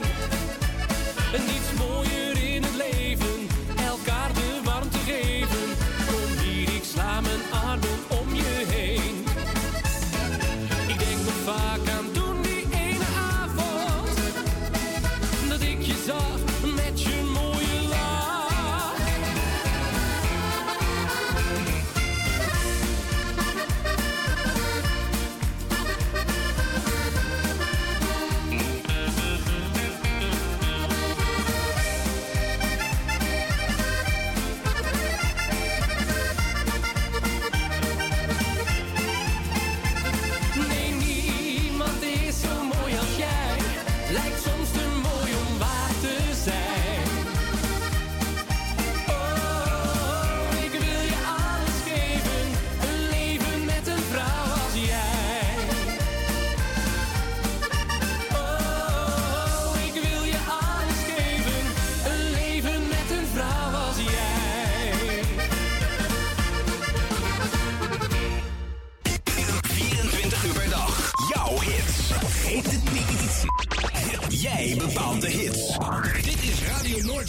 En niets mooier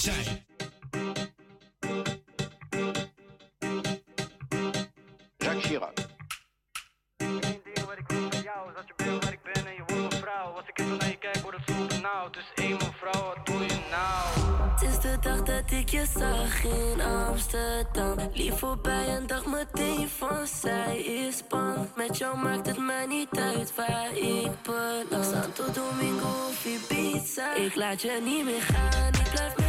Noordzij. Jacques Chirac. Het is de dag dat ik je zag in Amsterdam. Lief voorbij en dacht meteen van zij is bang. Met jou maakt het mij niet uit waar ik beland. Santo Domingo of Ibiza. Ik laat je niet meer gaan, ik blijf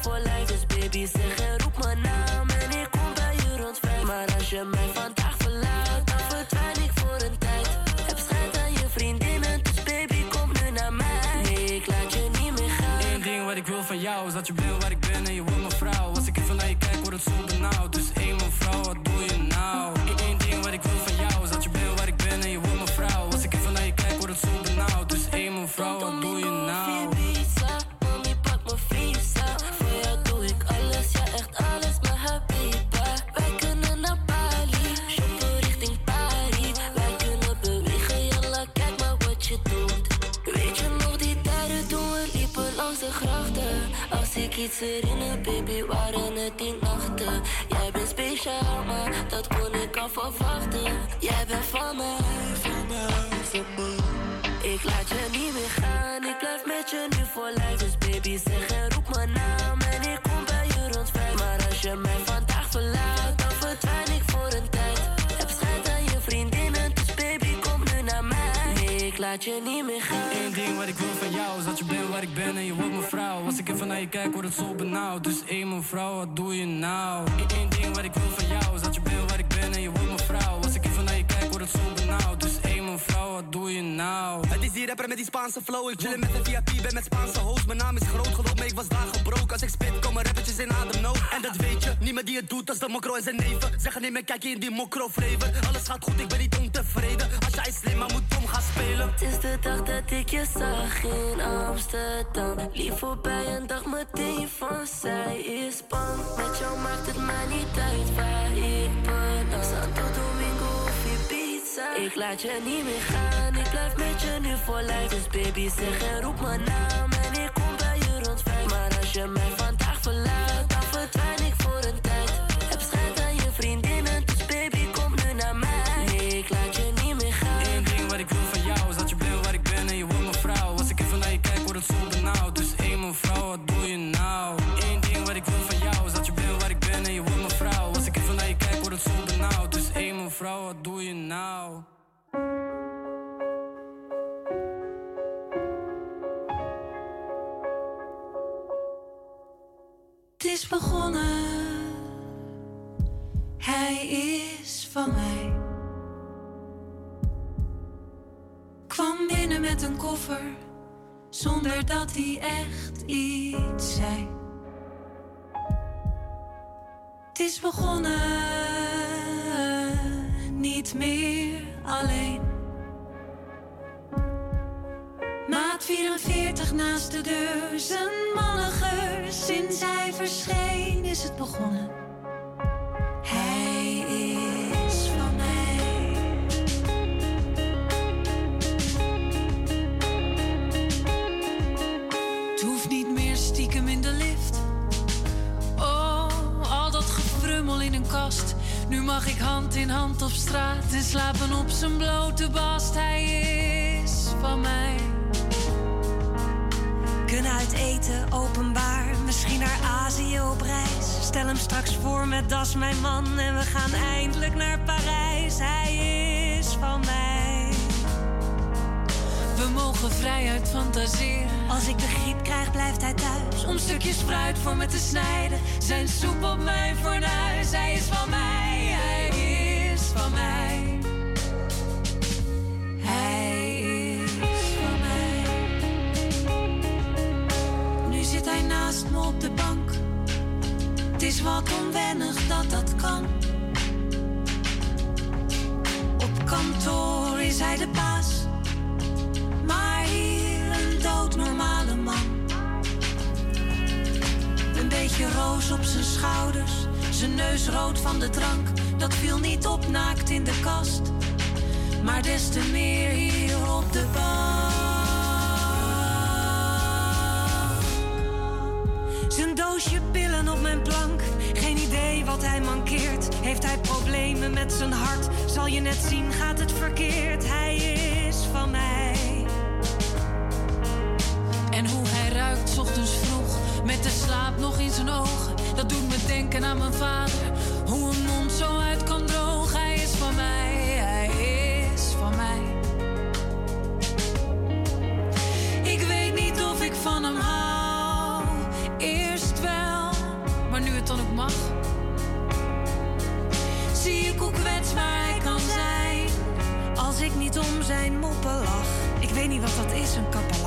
voor lijf. Dus baby zeg en roep mijn naam en ik kom bij je rond vijf. Maar als je mij vandaag iets herinner, baby, waren het die nachten. Jij bent speciaal, maar dat kon ik al verwachten. Jij bent van mij, van mij, van mij. Ik laat je niet meer gaan, ik blijf met je nu voor lijf. Dus baby zeg en roep mijn naam en ik kom bij je rond vijf. Maar als je mij vandaag verlaat, dan verdwijn ik voor een tijd. Heb schijt aan je vriendinnen, dus baby kom nu naar mij. Nee, ik laat je niet meer gaan. Eén ding wat ik wil van jou is dat je ik ben en je wordt mijn vrouw. Als ik even naar je kijk, word het zo benauwd. Dus één mijn vrouw, wat doe je nou? Eén ding wat ik wil van jou is dat je bent waar ik ben en je wordt mijn vrouw. Als ik even naar je kijk, word het zo benauwd. Dus wat doe je nou? Het is die rapper met die Spaanse flow. Ik chillen met een VIP, ben met Spaanse host. Mijn naam is groot, geloof me, ik was daar gebroken. Als ik spit, komen rappertjes in ademnood. En dat weet je, niemand die het doet als de mokro en zijn neven. Zeggen niet meer, kijk je in die mokro flavor. Alles gaat goed, ik ben niet ontevreden. Als jij slim, maar moet dom gaan spelen. Het is de dag dat ik je zag in Amsterdam. Lief voorbij en dacht meteen van zij is bang. Met jou maakt het mij niet uit waar ik ben. Santo Domingo of Ik laat je niet meer gaan, ik blijf met je nu voor lijf. Dus baby zeg en roep mijn naam en ik kom bij je rond vijf. Maar als je mij vandaag nou? Het is begonnen, hij is van mij. Kwam binnen met een koffer, zonder dat hij echt iets zei. Het is begonnen, niet meer alleen. Maat 44 naast de deur, zijn manniger. Sinds hij verscheen is het begonnen. Hij is van mij. Het hoeft niet meer stiekem in de lift. Oh, al dat gefrummel in een kast. Nu mag ik hand in hand op straat en slapen op zijn blote bast. Hij is van mij. Kunnen uit eten, openbaar, misschien naar Azië op reis. Stel hem straks voor met Das mijn man en we gaan eindelijk naar Parijs. Hij is van mij. We mogen vrijuit fantaseren. Als ik de griep krijg, blijft hij thuis. Om stukjes fruit voor me te snijden. Zijn soep op mijn fornuis. Hij is van mij, op de bank. Het is wat onwennig dat dat kan. Op kantoor is hij de baas. Maar hier een doodnormale man. Een beetje roos op zijn schouders. Zijn neus rood van de drank. Dat viel niet op naakt in de kast. Maar des te meer hier op de bank. Doosje pillen op mijn plank. Geen idee wat hij mankeert. Heeft hij problemen met zijn hart? Zal je net zien, gaat het verkeerd. Hij is van mij. En hoe hij ruikt ochtends vroeg. Met de slaap nog in zijn ogen. Dat doet me denken aan mijn vader. Hoe een mond zo uit kan drogen. Hij is van mij, hij is van mij. Ik weet niet of ik van hem hou. Zie ik hoe kwetsbaar hij kan zijn. Als ik niet om zijn moppen lach. Ik weet niet wat dat is, een kapelaan.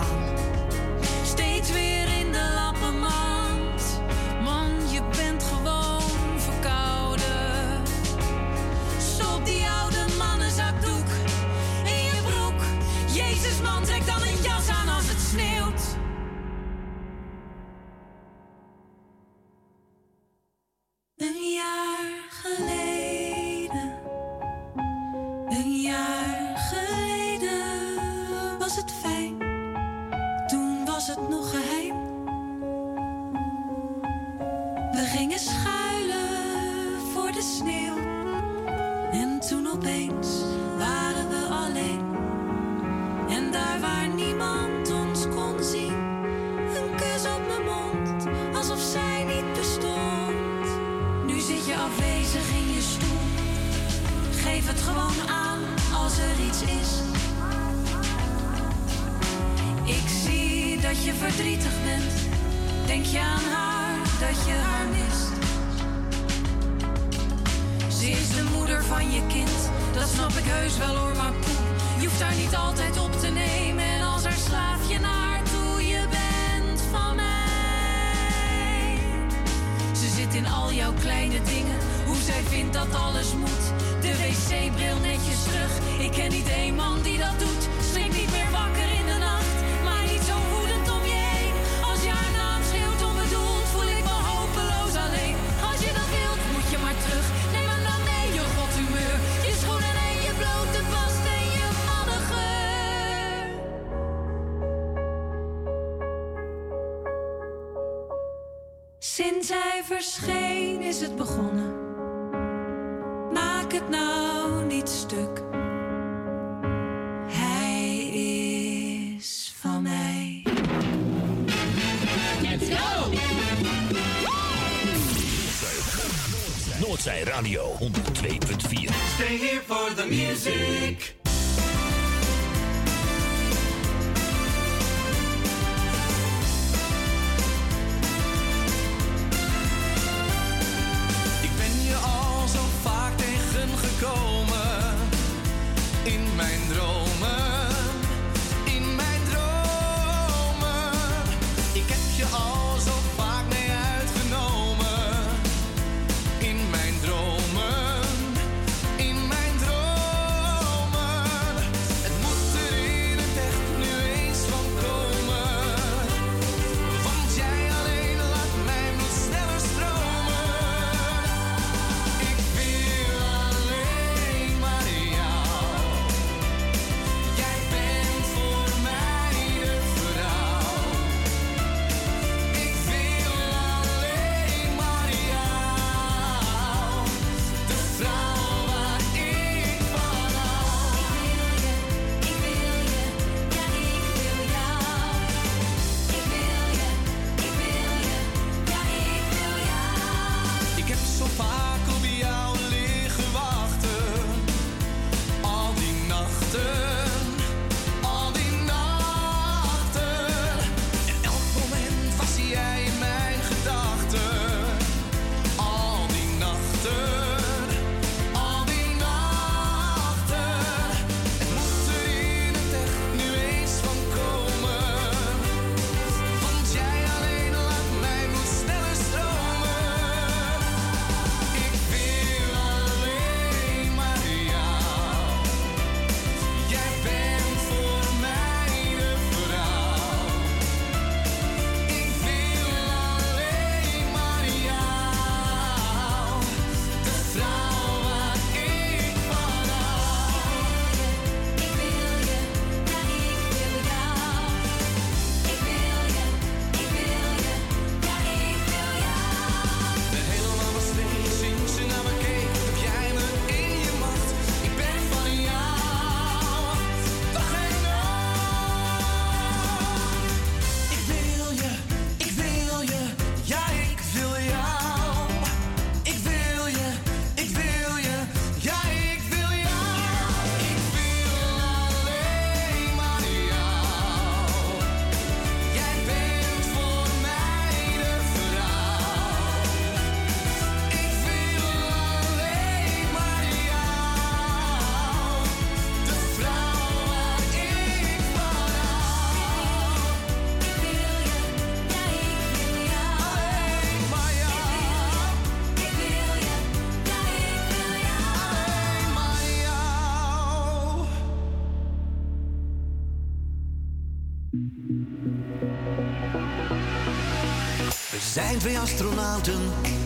twee astronauten,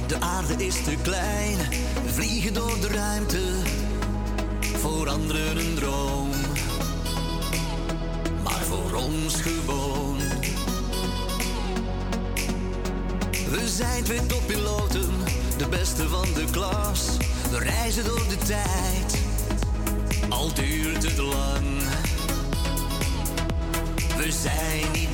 de aarde is te klein. We vliegen door de ruimte, voor anderen een droom. Maar voor ons gewoon. We zijn twee toppiloten, de beste van de klas. We reizen door de tijd, al duurt het lang. We zijn niet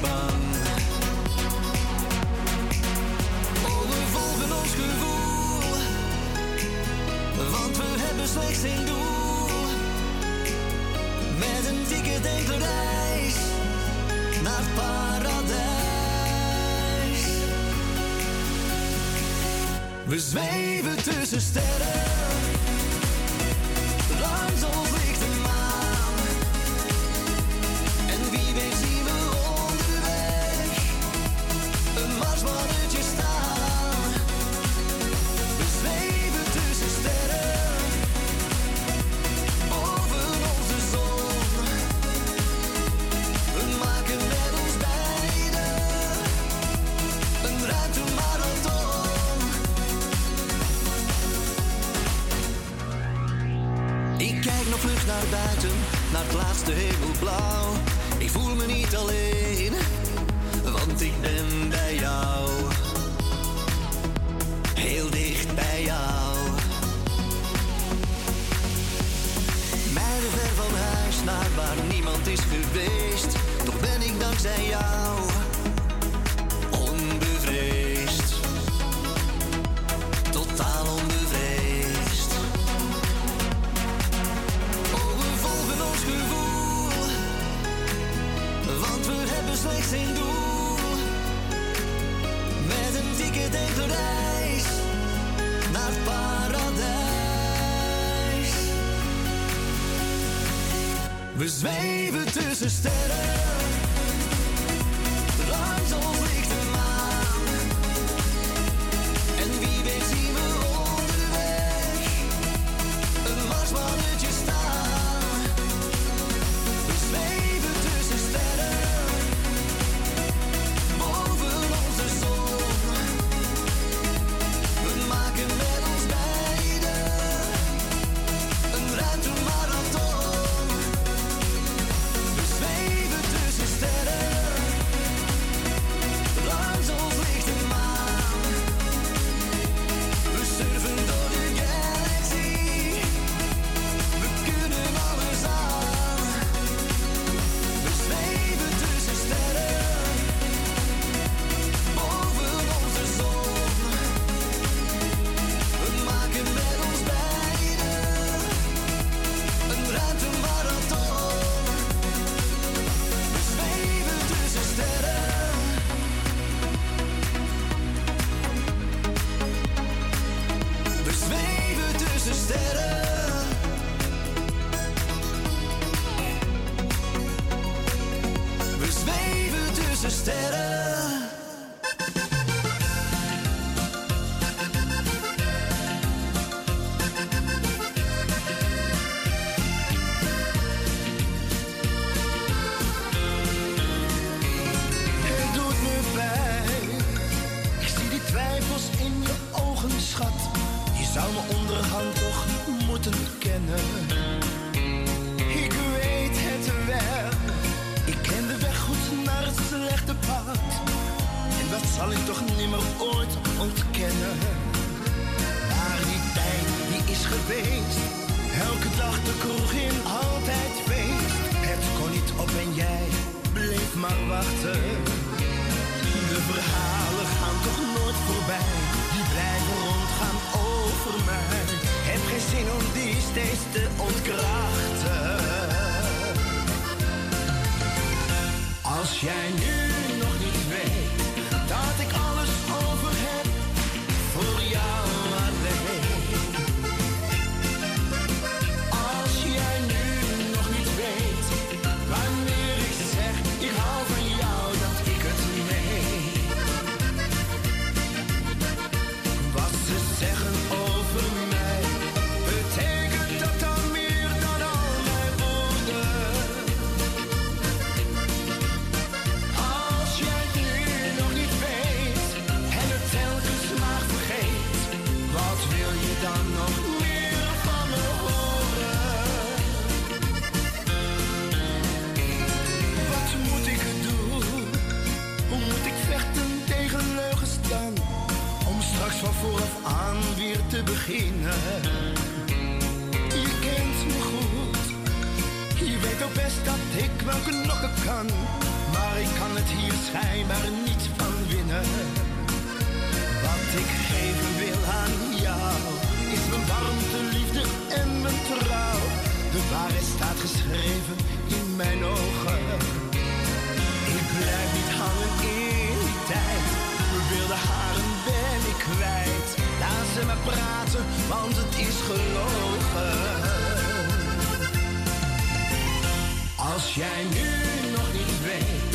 We zweven tussen sterren. sister. zou me onderhand toch moeten kennen. Ik weet het wel, ik ken de weg goed naar het slechte pad. En dat zal ik toch nimmer ooit ontkennen. Waar die tijd die is geweest, elke dag de kroeg in, altijd feest. Het kon niet op en jij bleef maar wachten. De verhalen gaan toch nooit voorbij, die blijven rondgaan heb geen zin om die steeds te ontkrachten. Als jij nu. vooraf aan weer te beginnen. Je kent me goed, je weet ook best dat ik wel knokken kan. Maar ik kan het hier schijnbaar niet van winnen. Wat ik geven wil aan jou, is mijn warmte, liefde en mijn trouw. De waarheid staat geschreven in mijn ogen. Ik blijf niet hangen in kwijt. Laat ze maar praten, want het is gelogen. Als jij nu nog niet weet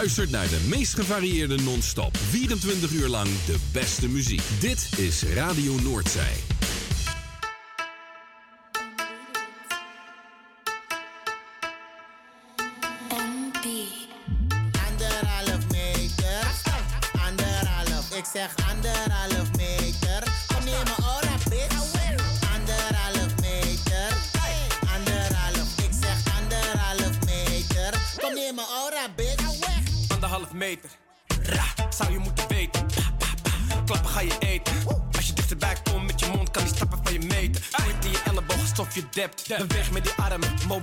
luistert naar de meest gevarieerde non-stop. 24 uur lang de beste muziek. Dit is Radio Noordzij.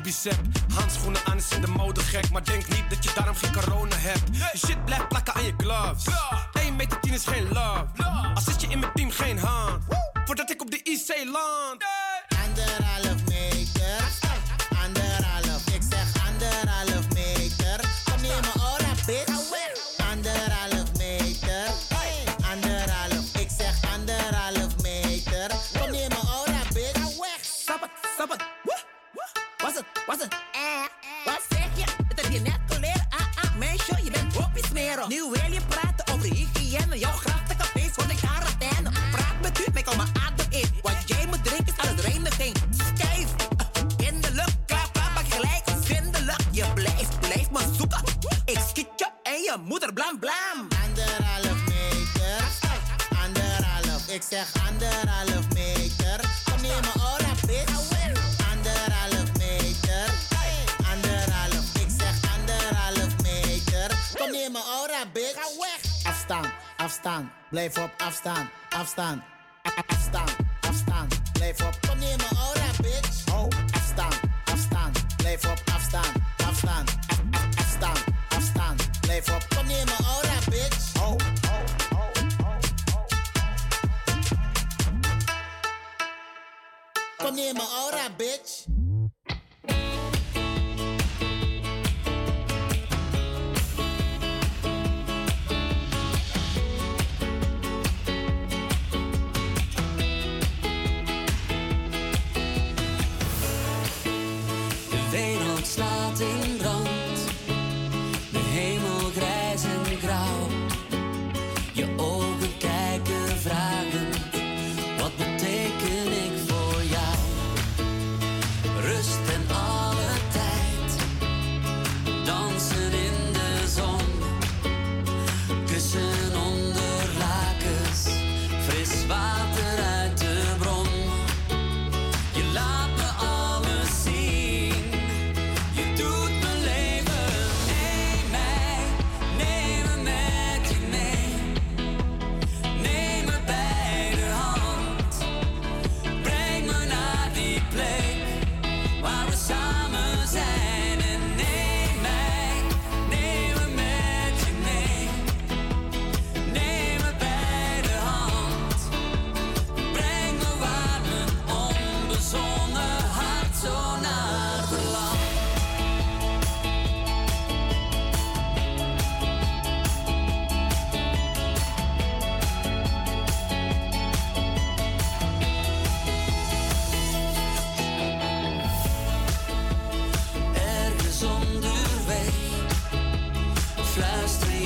bicep Blijf up, afstand, afstand last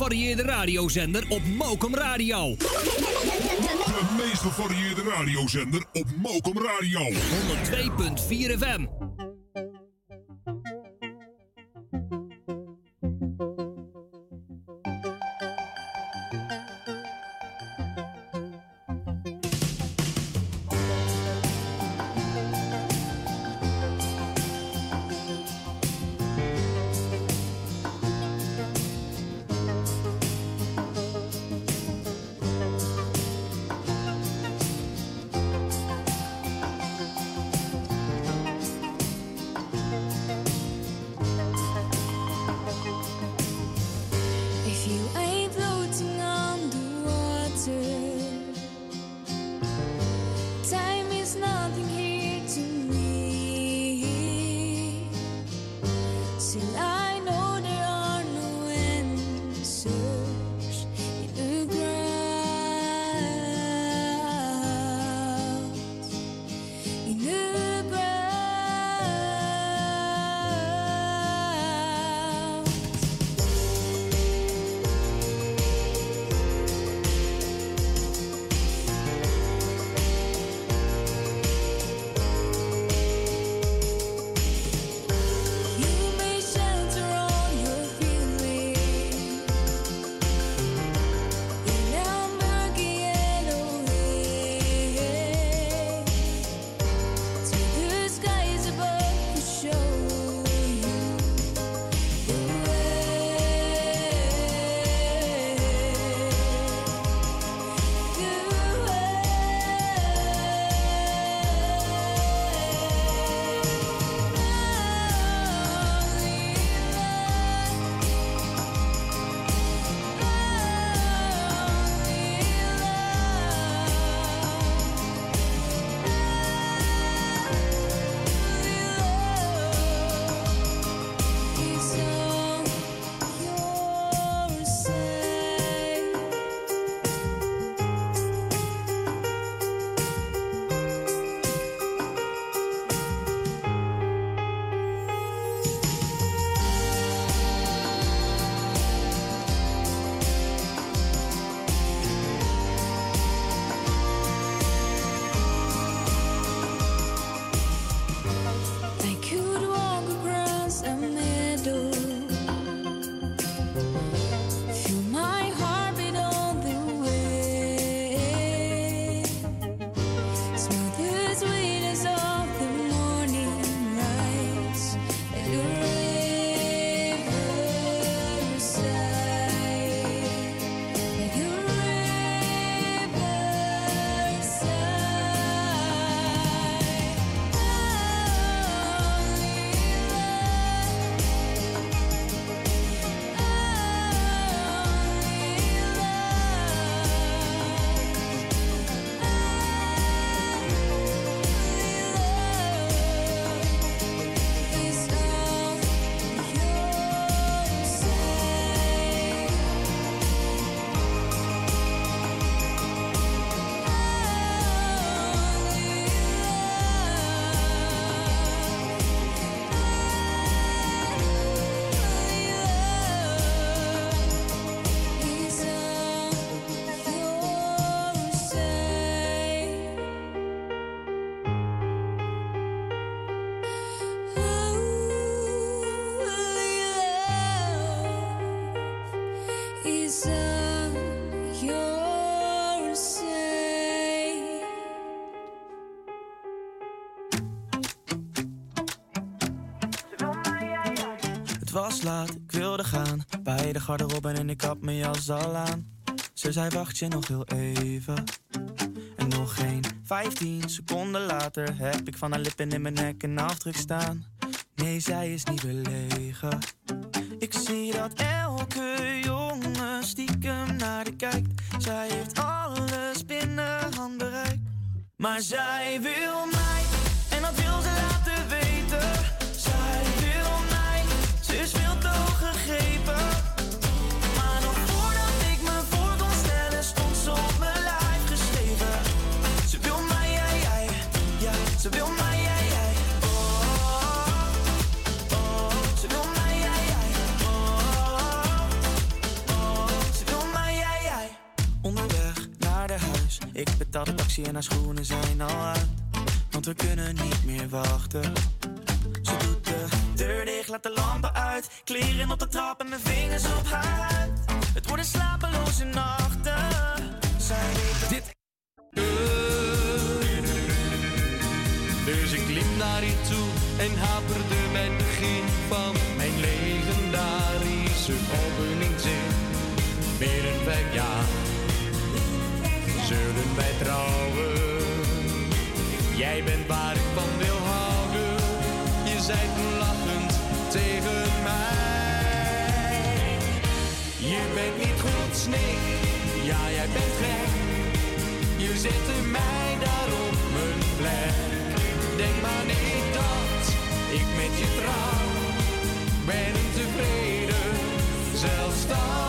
gevarieerde radiozender op Mokum Radio. De meest gevarieerde radiozender op Mokum Radio. 102.4 FM. Ik wilde gaan. Bij de garderobe en ik had mijn jas al aan. Ze zei wacht je nog heel even. En nog geen 15 seconden later heb ik van haar lippen in mijn nek een afdruk staan. Nee, zij is niet belegen. Ik zie dat elke jongen stiekem naar de kijkt. Zij heeft alles binnen handbereik. Maar zij wil mij betaalt de taxi en haar schoenen zijn al uit. Want we kunnen niet meer wachten. Ze doet de deur dicht, laat de lampen uit. Kleren op de trap en mijn vingers op haar. Het worden slapeloze nachten. Zij Dit. Dus ik liep naar je toe en haperde het begin van mijn legendarische openingzin. Wij trouwen. Jij bent waar ik van wil houden. Je zei toen lachend tegen mij. Je bent niet goed, snik. Ja, jij bent gek. Je zette mij daar op mijn plek. Denk maar niet dat ik met je trouw. Ben tevreden, zelfstandige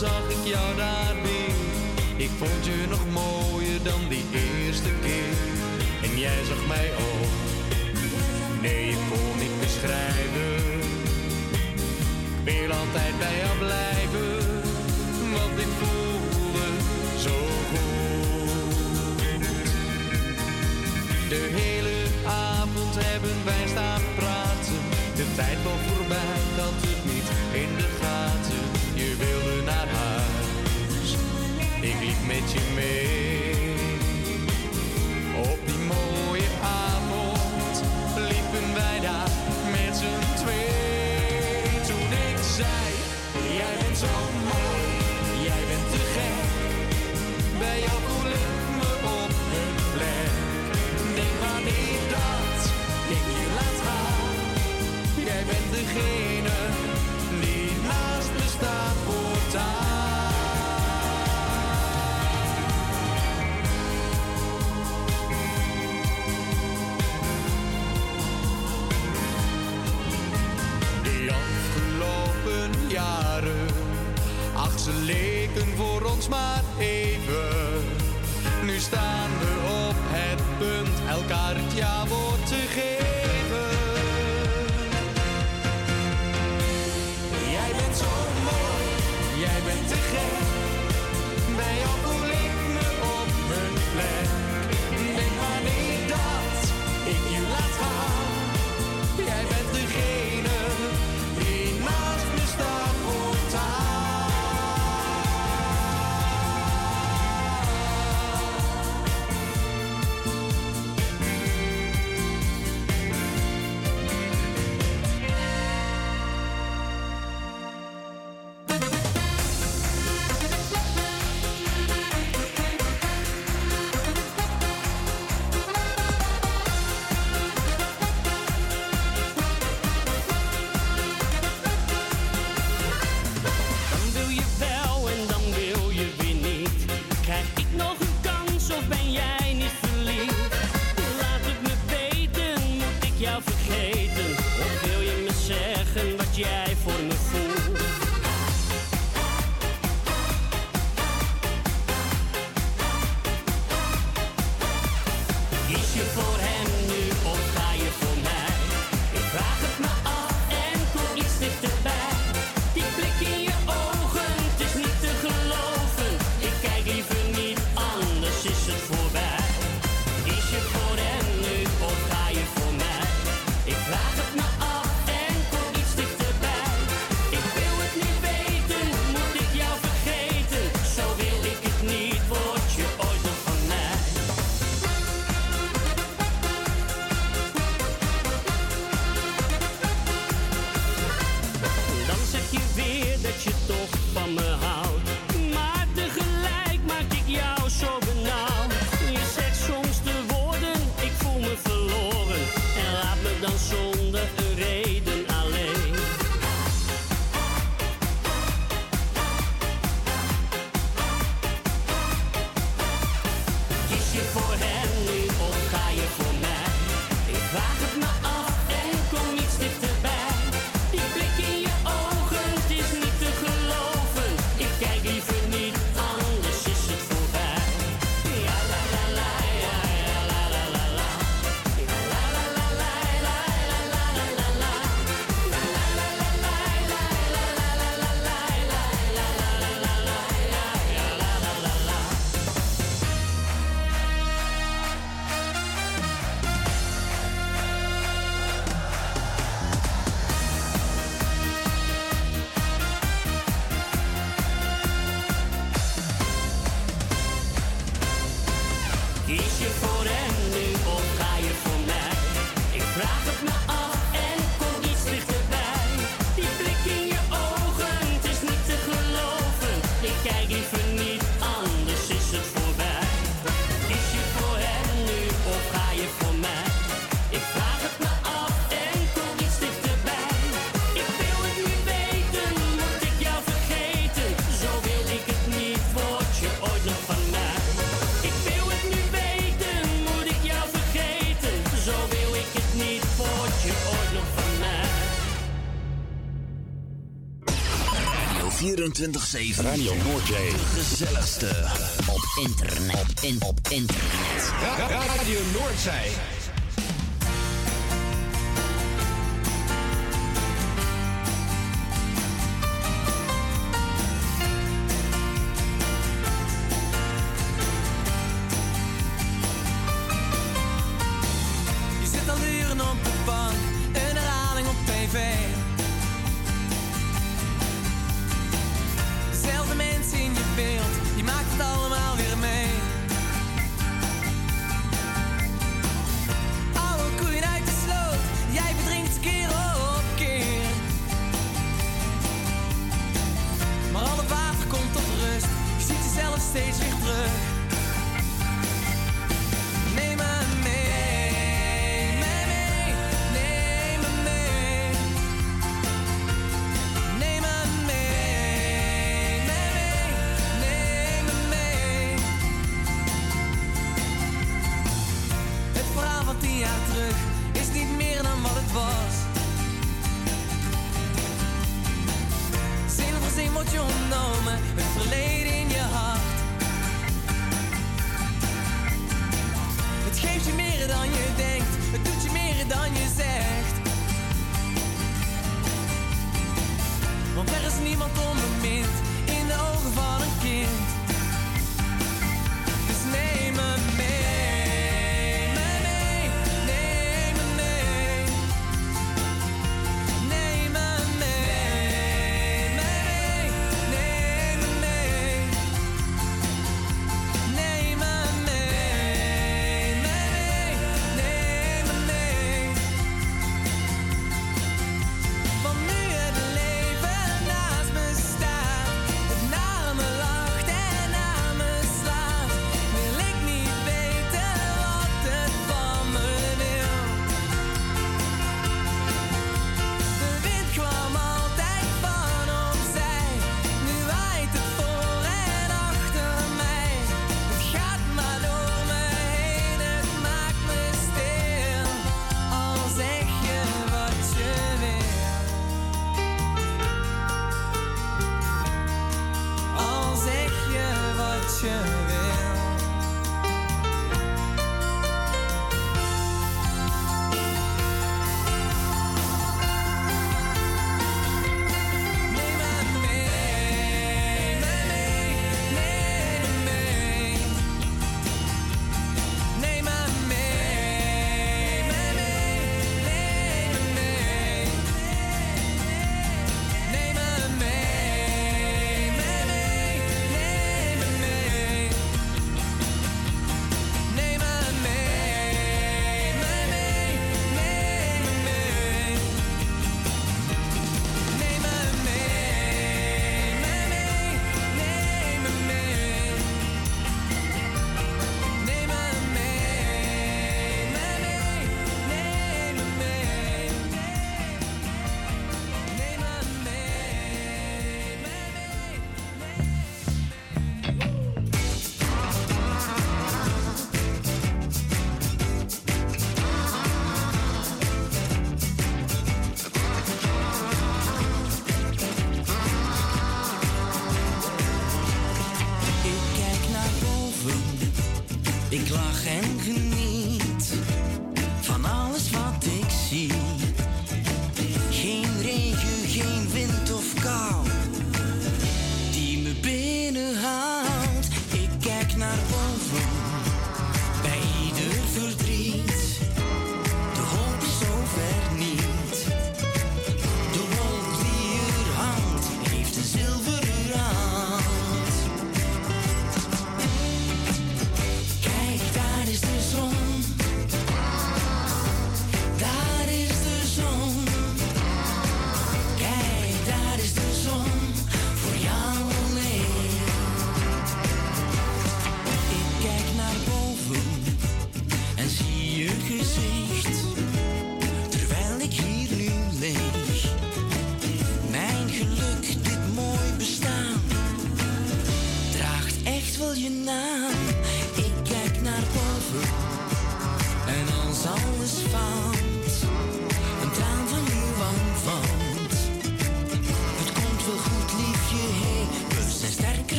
zag ik jou daar weer. Ik vond je nog mooier dan die eerste keer. En jij zag mij ook. Nee, ik kon niet beschrijven. Wil altijd bij jou blijven. Want ik voelde zo goed. De hele avond hebben wij staan praten. De tijd kwam voorbij, ik ze leken voor ons maar even. Nu staan we op het punt elkaar het Kies je Radio Noordzee. De gezelligste. Op internet. In, op internet. Radio Noordzee.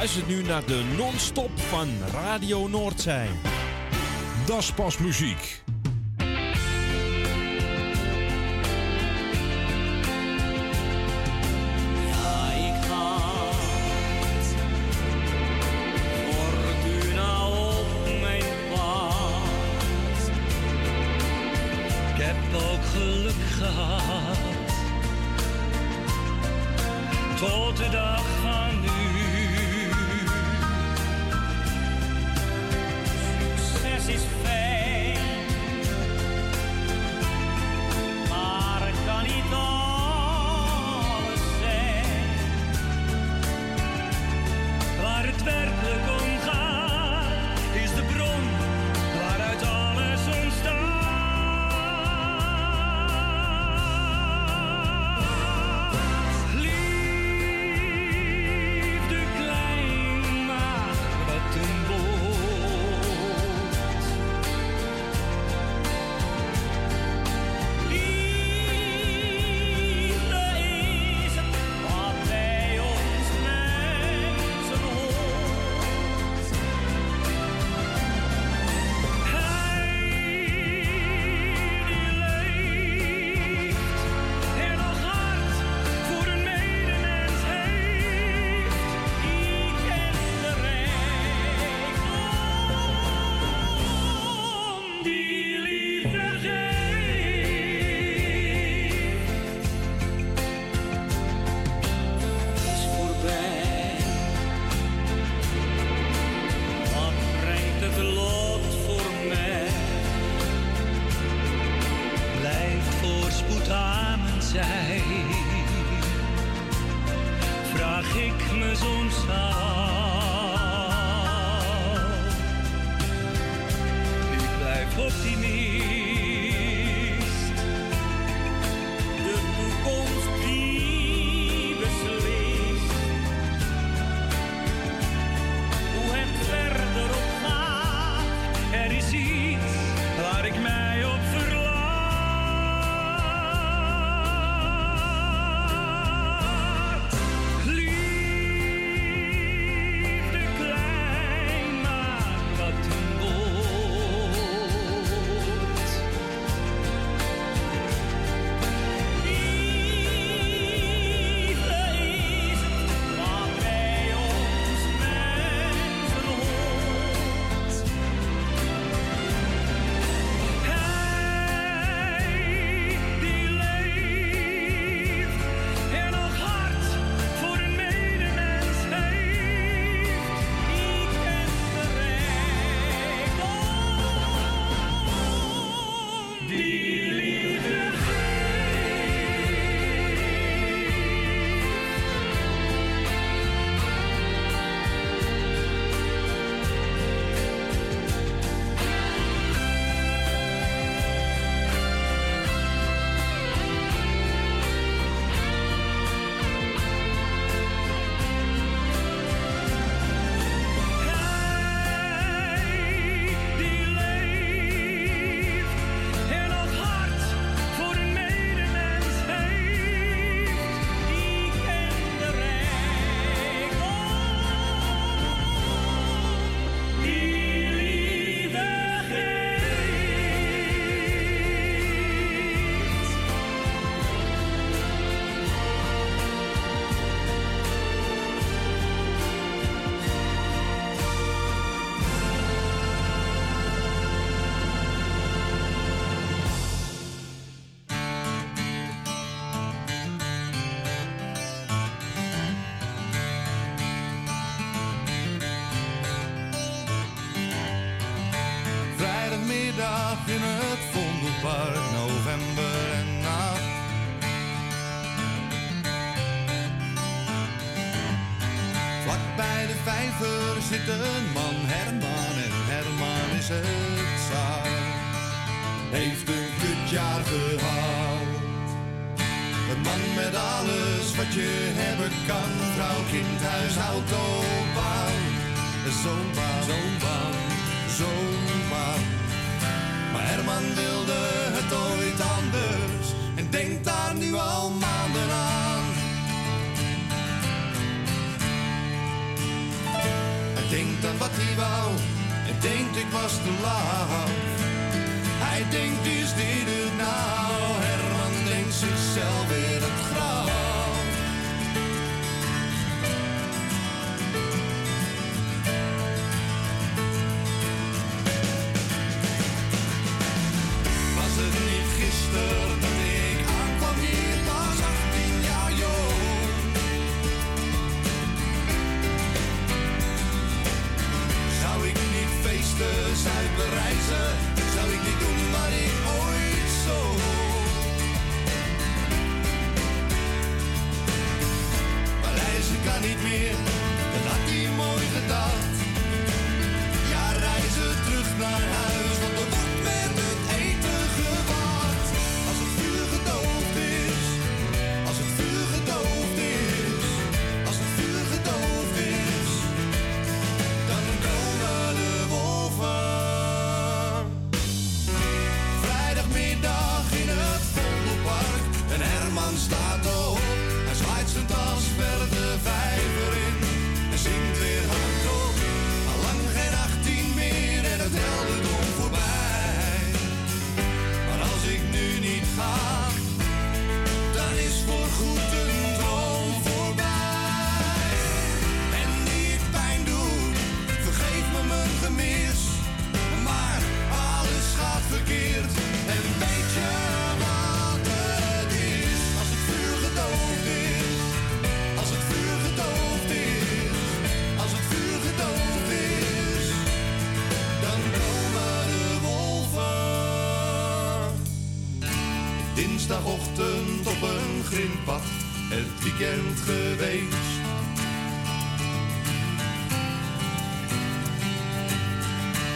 luistert nu naar de non-stop van Radio Noord zijn. muziek. kind, huishoud, opbouw. Zo'n baan, zo'n baan, zo'n. Maar Herman wilde het ooit anders en denkt daar nu al maanden aan. Hij denkt aan wat hij wou en denkt ik was te laat. Hij denkt is dit het?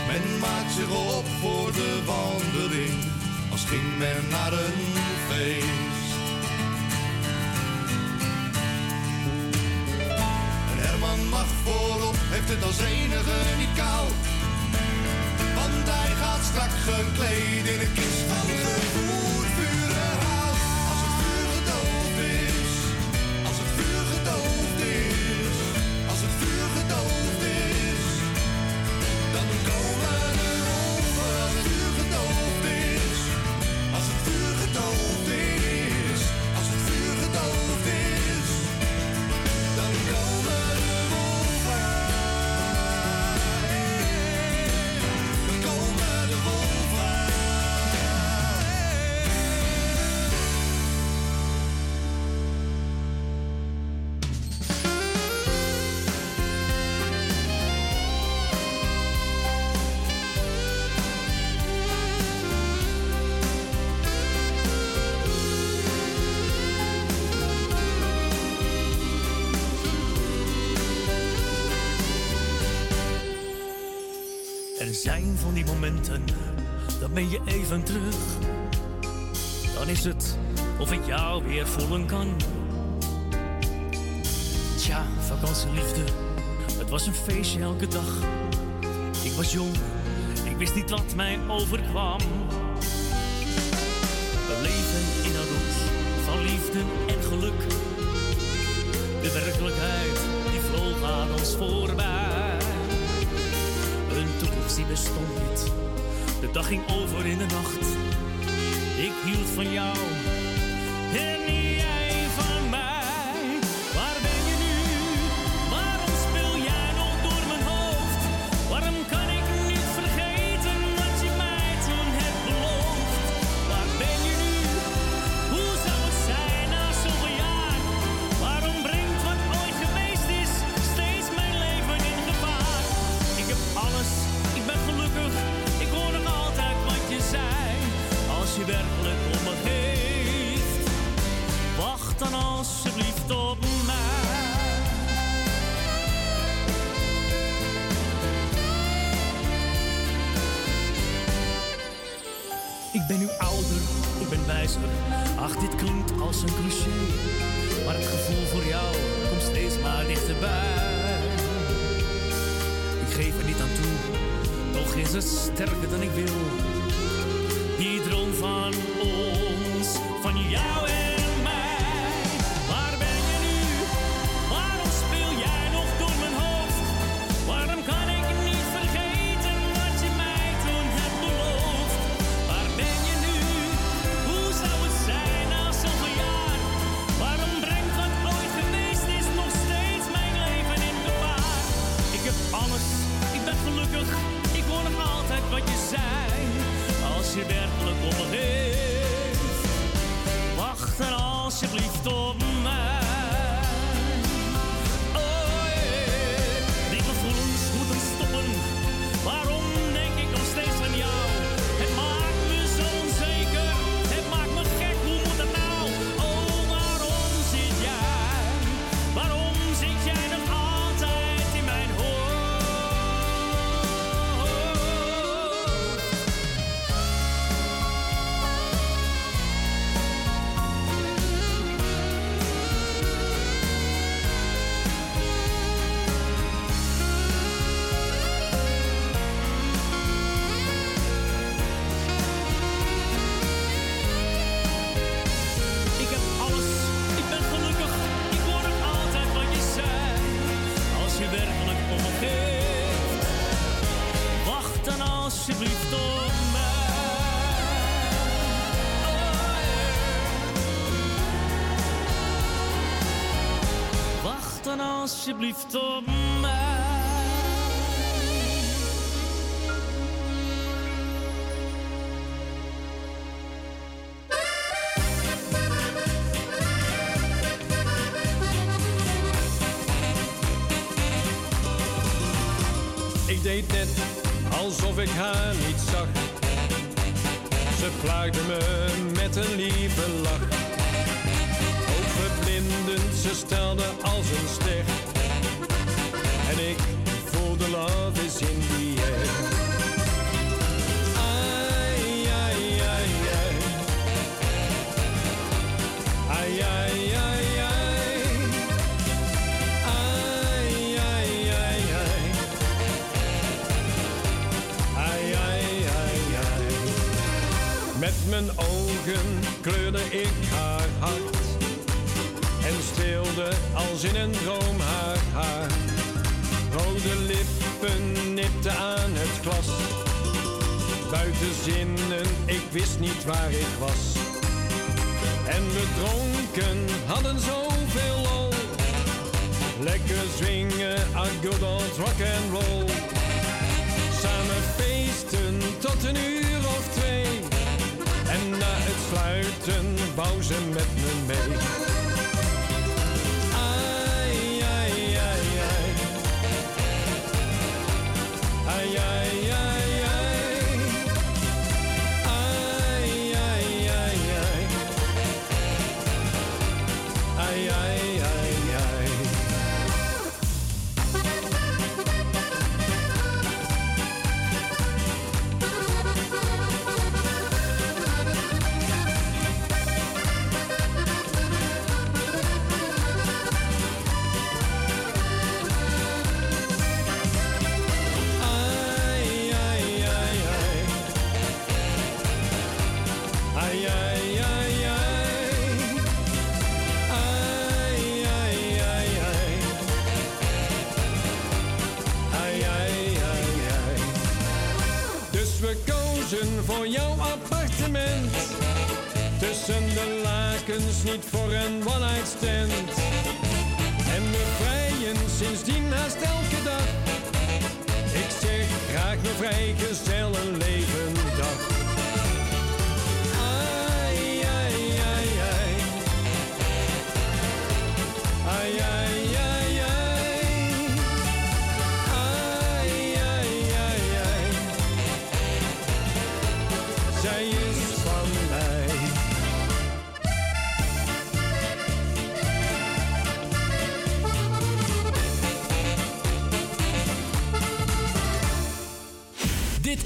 Men maakt zich op voor de wandeling, als ging men naar een zijn van die momenten, dan ben je even terug. Dan is het of ik jou weer voelen kan. Tja, vakantieliefde, het was een feestje elke dag. Ik was jong, ik wist niet wat mij overkwam. We leven in een roes van liefde en geluk. De werkelijkheid die vloog aan ons voorbij die bestond niet. De dag ging over in de nacht. Ik hield van jou alsjeblieft op mij. Ik deed net alsof ik haar niet zag. Ze plaagde me met een lieve lach. Ook verblindend, ze stelde als een ster love is in the air. Met mijn ogen kleurde ik haar hart. En stilde als in een droom haar haar. Rode lippen nipte aan het glas. Buiten zinnen, ik wist niet waar ik was. En we dronken, hadden zoveel lol. Lekker zwingen, a good rock and roll. Samen feesten tot een uur of twee. En na het sluiten wou ze met me mee.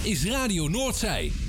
Is Radio Noordzij.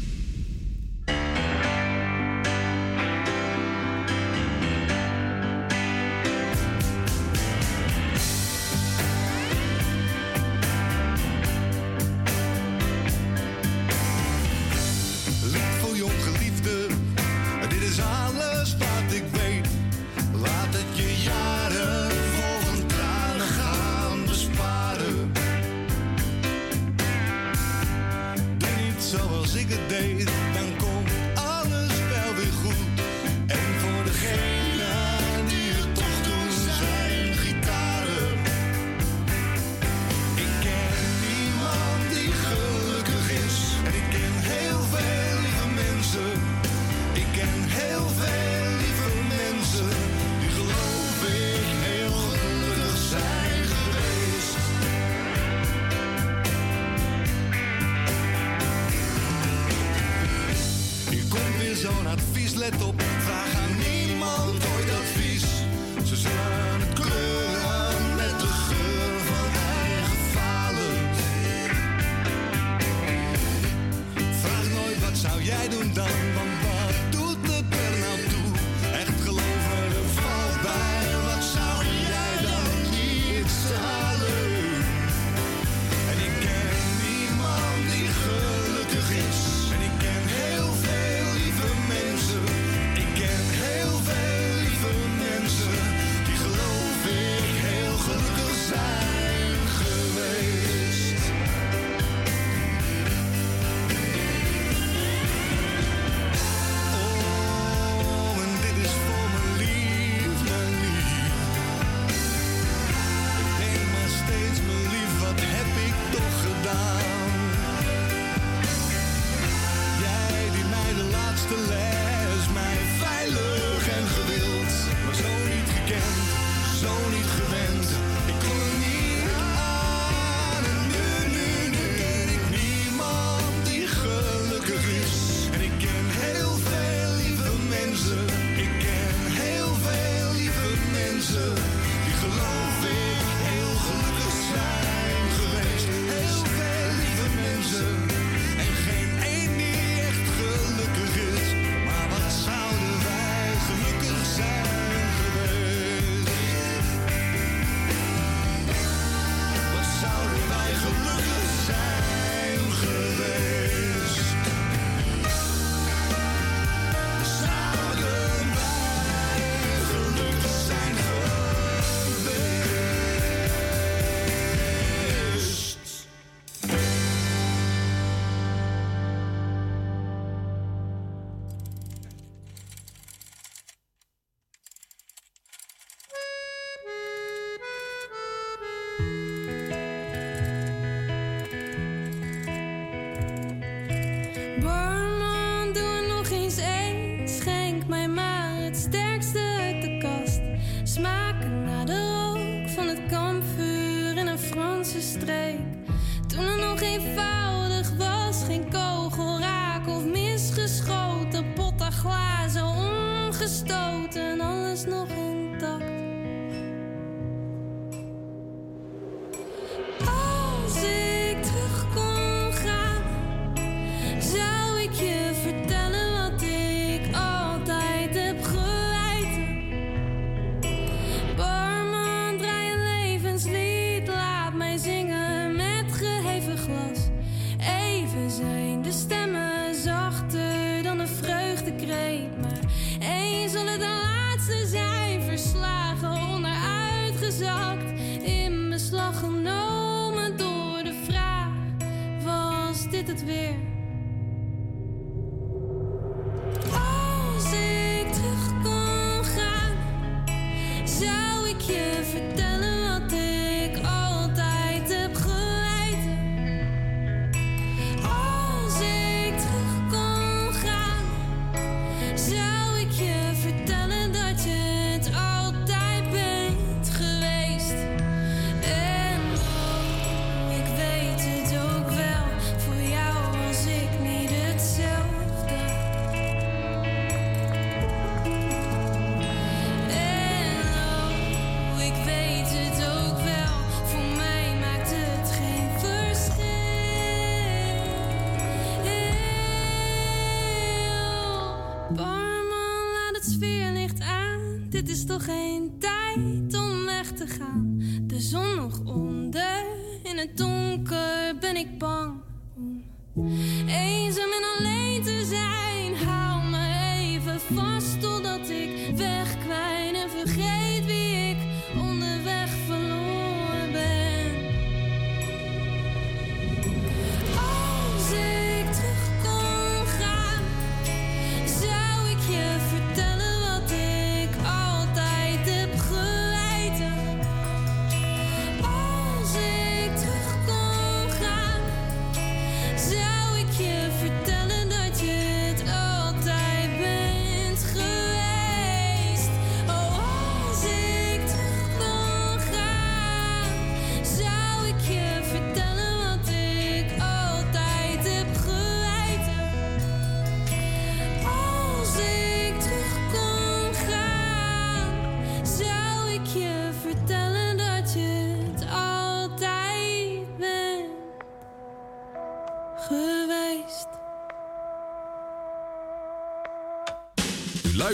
Toch geen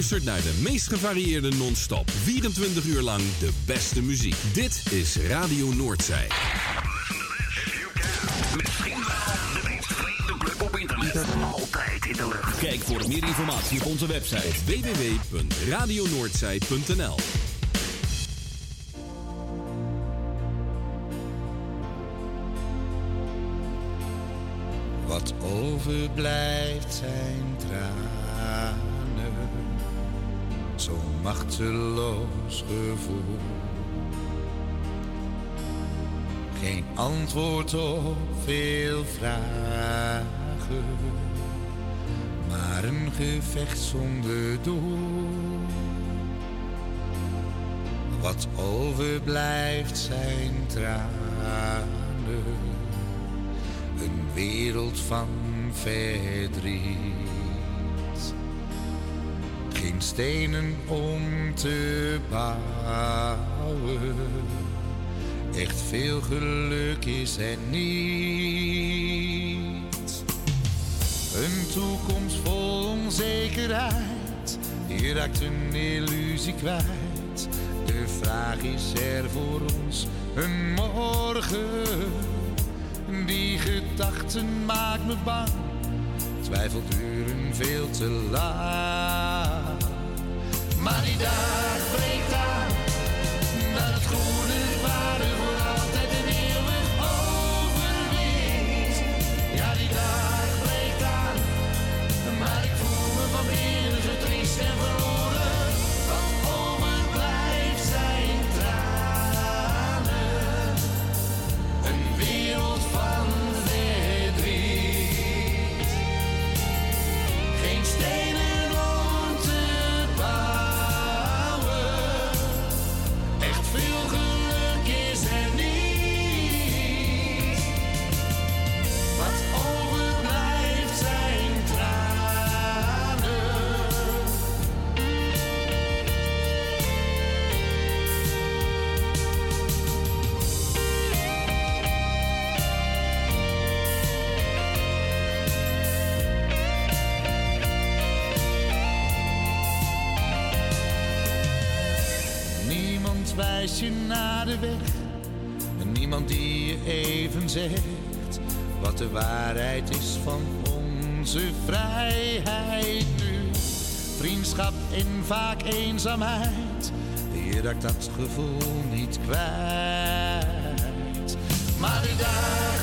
naar de meest gevarieerde non-stop. 24 uur lang de beste muziek. Dit is Radio Noordzij. In de lucht. Kijk voor meer informatie op onze website www.radionoordzij.nl Wat overblijft zijn tranen, machteloos gevoel. Geen antwoord op veel vragen, maar een gevecht zonder doel. Wat overblijft zijn tranen een wereld van verdriet. Stenen om te bouwen, echt veel geluk is er niet. Een toekomst vol onzekerheid, je raakt een illusie kwijt. De vraag is er voor ons een morgen? Die gedachten maakt me bang. Twijfel duren veel te lang. Maar die naar de weg. En niemand die je even zegt wat de waarheid is van onze vrijheid nu. Vriendschap en vaak eenzaamheid. Je raakt dat gevoel niet kwijt. Maar dag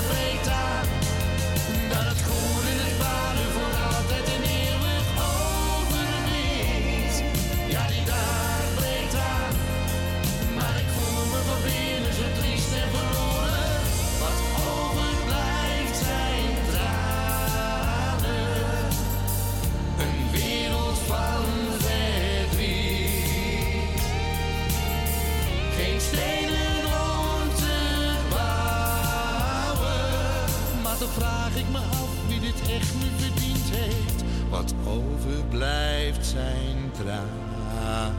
overblijft zijn tranen.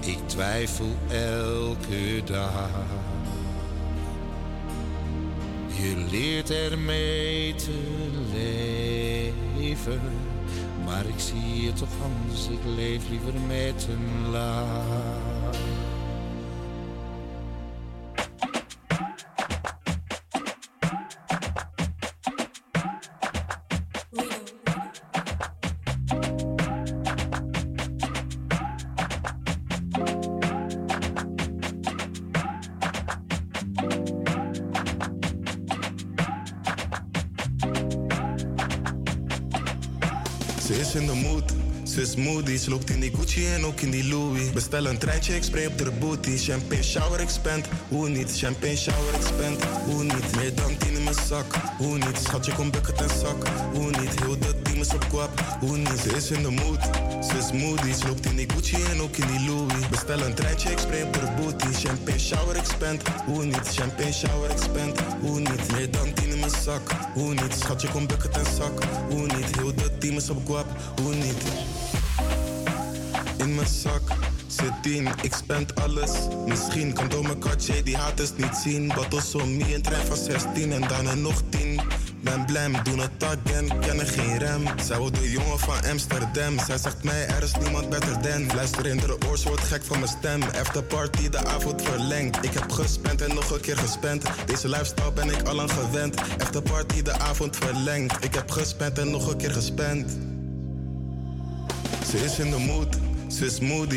Ik twijfel elke dag. Je leert ermee te leven. Maar ik zie het toch anders, ik leef liever met een laag. Ze loopt in die Gucci en ook in die Louis. Bestel een treintje, ik spray op de booty. Champagne shower, ik spend, hoe niet? Champagne shower, ik spend, hoe niet? Meer dan tien in mijn zak, hoe niet? Schatje, kom bucket en zak, hoe niet? Heel de team is op kwap, hoe niet? Ze is in de mood, ze is moody. Ze loopt in die Gucci en ook in die Louis. Bestel een treintje, ik spray op de booty. Champagne shower, ik spend, hoe niet? Champagne shower, ik spend, hoe niet? Meer dan tien in mijn zak, hoe niet? Schatje, kom bucket en zak, hoe niet? Heel de team is op kwap, hoe niet? In mijn zak zit tien, ik spend alles. Misschien kan mijn katje die haters niet zien. Bottles om me, een trein van 16 en er nog 10. Ben blem, doen het again, kennen geen rem. Zij wil de jongen van Amsterdam. Zij zegt mij, er is niemand beter dan. Luister in de oors, wordt gek van mijn stem. After party, de avond verlengd. Ik heb gespend en nog een keer gespend. Deze lifestyle ben ik al lang gewend. After party, de avond verlengd. Ik heb gespend en nog een keer gespend. Ze is in de mood. Ze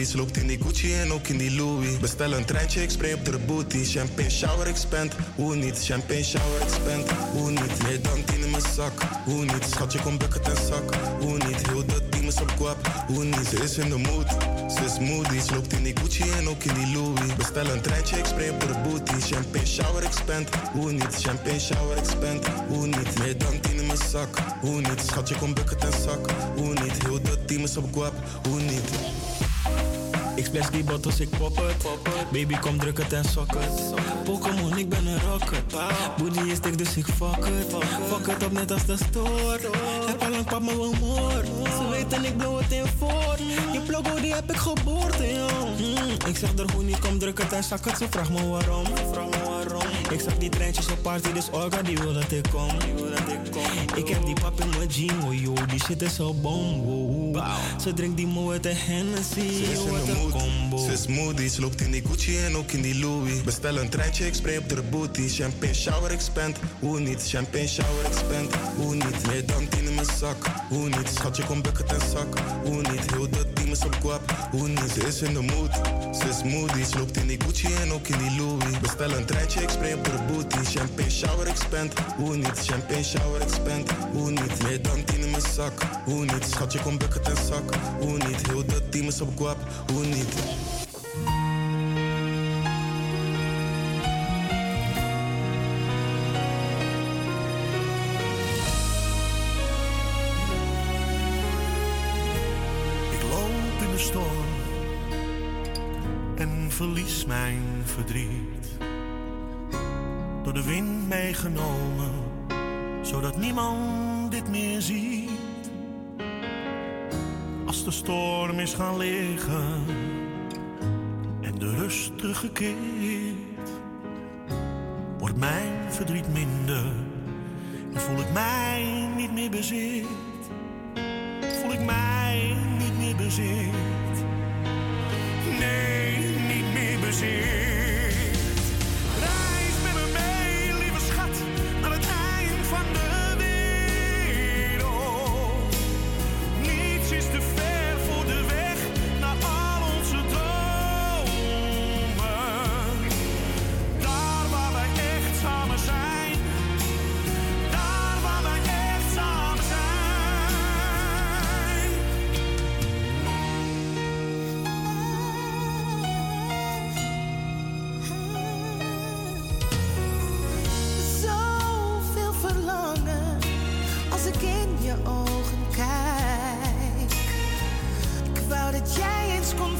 ze loopt in die Gucci en ook in die Louis. Bestel een treintje, ik spray op de booty. Champagne shower, ik spend. Hoe niet? Champagne shower, ik spend. Hoe niet? Meer dan tien in mijn zak. Hoe niet? Schatje, kom bucket en zak. Hoe niet? Heel de is. Hoe niet? Ze is in de mood. Ze is moody, loopt in die Gucci en ook in die Louis. Bestel een treintje, ik spray op booty. Champagne shower, ik spend. Hoe niet? Champagne shower, ik spend. Hoe niet? Meer dan tien in mijn zak. Hoe niet? Schatje, kom bucket en zak. Hoe niet? Heel de team is op guap. Hoe niet? Ik splash die bottles, ik pop het. Baby, kom druk het en sok het. Pokémon, ik ben een rocker. Booty is dik, dus ik fuck het. Fuck het op net als de store. More. Ze weten, ik blow het in voor. Je logo, die heb ik geboorte, jong. Mm, ik zeg er hoe niet, kom druk het en zak het. Ze vraagt me waarom. Vraag me waarom. Ik zag die treintjes op party, dus Olga, die wil dat ik kom. Die wil dat ik kom. Ik heb die pap in mijn jean, oh yo, die shit is zo bom, wow. Ze drinkt die moe uit de Hennessy, Ze is oh, in wat de een mood. combo. Ze is moody, ze loopt in die Gucci en ook in die Louis. Bestel een treintje, ik spray op de booty. Champagne shower, ik spend. Hoe niet? Champagne shower, ik spend. Hoe niet? Meer dan tien in mijn zak. Hoe niet? Schatje, kom bucket en zak. Hoe niet? Heel de team is op guap. Hoe niet? Ze is in de mood. Ze is moody, ze loopt in die Gucci en ook in die Louis. Bestel een treintje, ik spray op de booty. Champagne shower, ik spend. Hoe niet? Champagne shower, ik spend. Hoe niet? Meer dan tien in mijn zak. Hoe niet? Schatje, kom bucket en zak. Hoe niet? Heel de team is op guap. Hoe niet? Mijn verdriet. Door de wind meegenomen, zodat niemand dit meer ziet. Als de storm is gaan liggen en de rust teruggekeerd, wordt mijn verdriet minder en voel ik mij niet meer bezit voel ik mij niet meer bezit. Nee, niet ogen kijk. Ik wou dat jij eens kon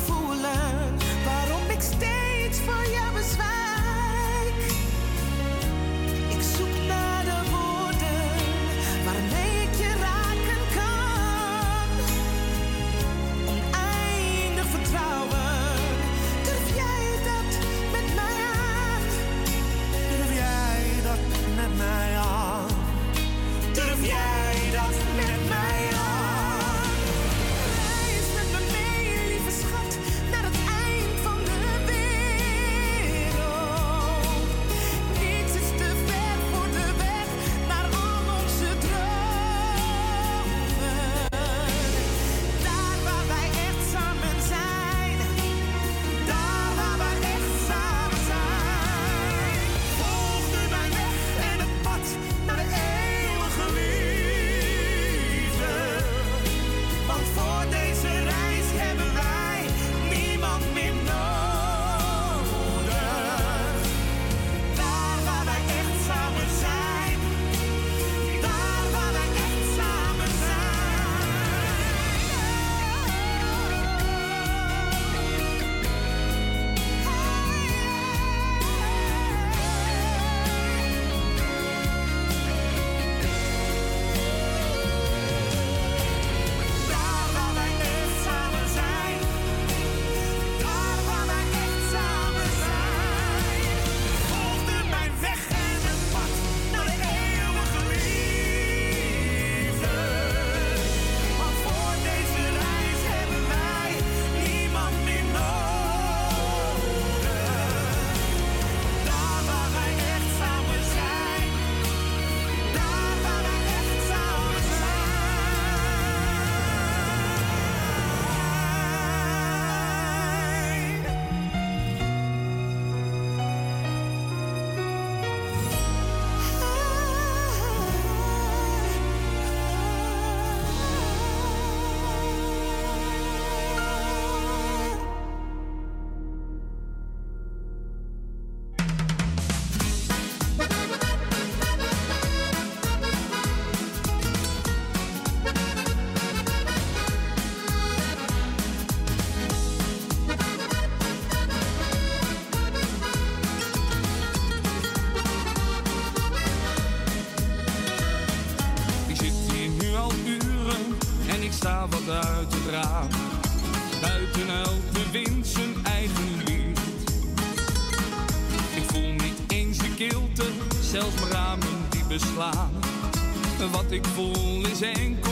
ik voel is enkel.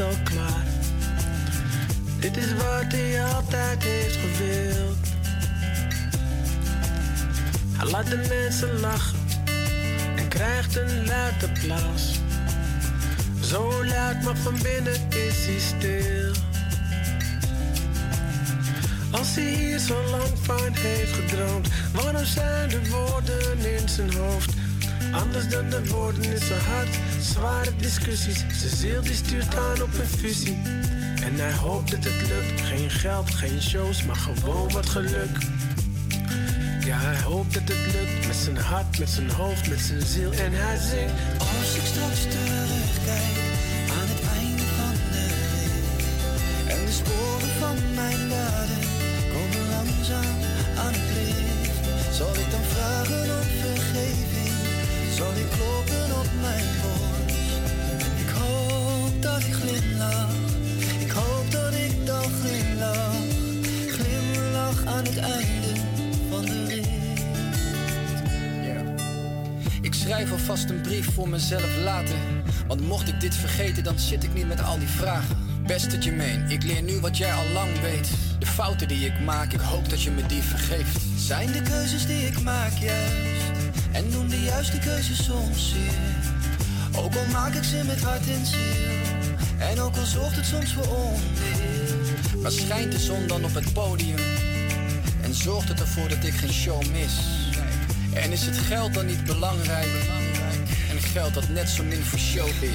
al klaar. Dit is wat hij altijd heeft gewild. Hij laat de mensen lachen en krijgt een luid applaus. Zo luid, maar van binnen is hij stil. Als hij hier zo lang van heeft gedroomd, waarom zijn de woorden in zijn hoofd anders dan de woorden in zijn hart? zware discussies. Zijn ziel die stuurt aan op een fusie. En hij hoopt dat het lukt. Geen geld, geen shows, maar gewoon wat geluk. Ja, hij hoopt dat het lukt. Met zijn hart, met zijn hoofd, met zijn ziel. En hij zingt. Als ik straks terugkijk aan het einde van de week. En de sporen van mijn daden komen langzaam aan het licht. Zal ik dan vragen om vergeving? Zal ik kloppen op mijn dat ik glimlach. Ik hoop dat ik dan glimlach. Aan het einde van de Ik schrijf alvast een brief voor mezelf later. Want mocht ik dit vergeten, dan zit ik niet met al die vragen. Best dat je meen, ik leer nu wat jij al lang weet. De fouten die ik maak, ik hoop dat je me die vergeeft. Zijn de keuzes die ik maak juist? En doen de juiste keuzes soms zeer? Ook al maak ik ze met hart en ziel. En ook al zorgt het soms voor onweer. Maar schijnt de zon dan op het podium? En zorgt het ervoor dat ik geen show mis? En is het geld dan niet belangrijk? En geld dat net zo min voor show is?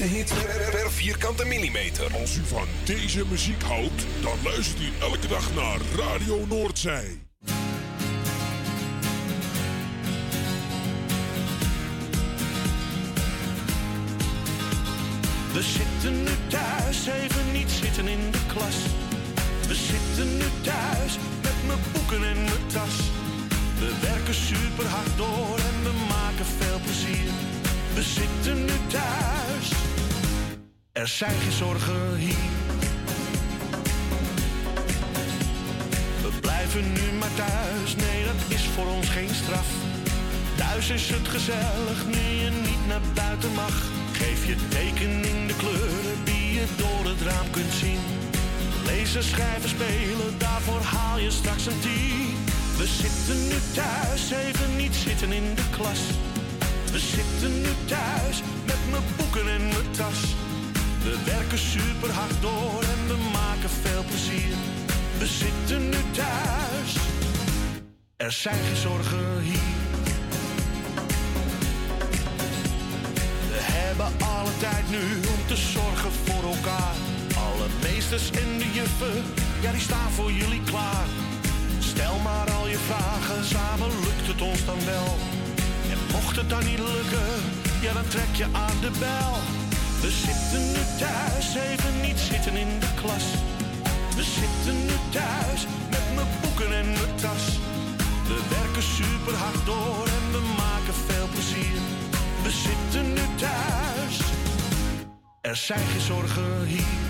De meeste hits per, per vierkante millimeter. Als u van deze muziek houdt, dan luistert u elke dag naar Radio Noordzij. Lezen, schrijven, spelen, daarvoor haal je straks een tien. We zitten nu thuis, even niet zitten in de klas. We zitten nu thuis, met mijn boeken en mijn tas. We werken super hard door en we maken veel plezier. We zitten nu thuis, er zijn geen zorgen hier. We hebben alle tijd nu om te zorgen voor en de juffen, ja die staan voor jullie klaar. Stel maar al je vragen, samen lukt het ons dan wel. En mocht het dan niet lukken, ja dan trek je aan de bel. We zitten nu thuis, even niet zitten in de klas. We zitten nu thuis, met mijn boeken en mijn tas. We werken super hard door en we maken veel plezier. We zitten nu thuis, er zijn geen zorgen hier.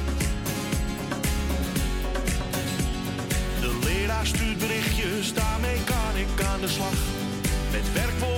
Met werkwoorden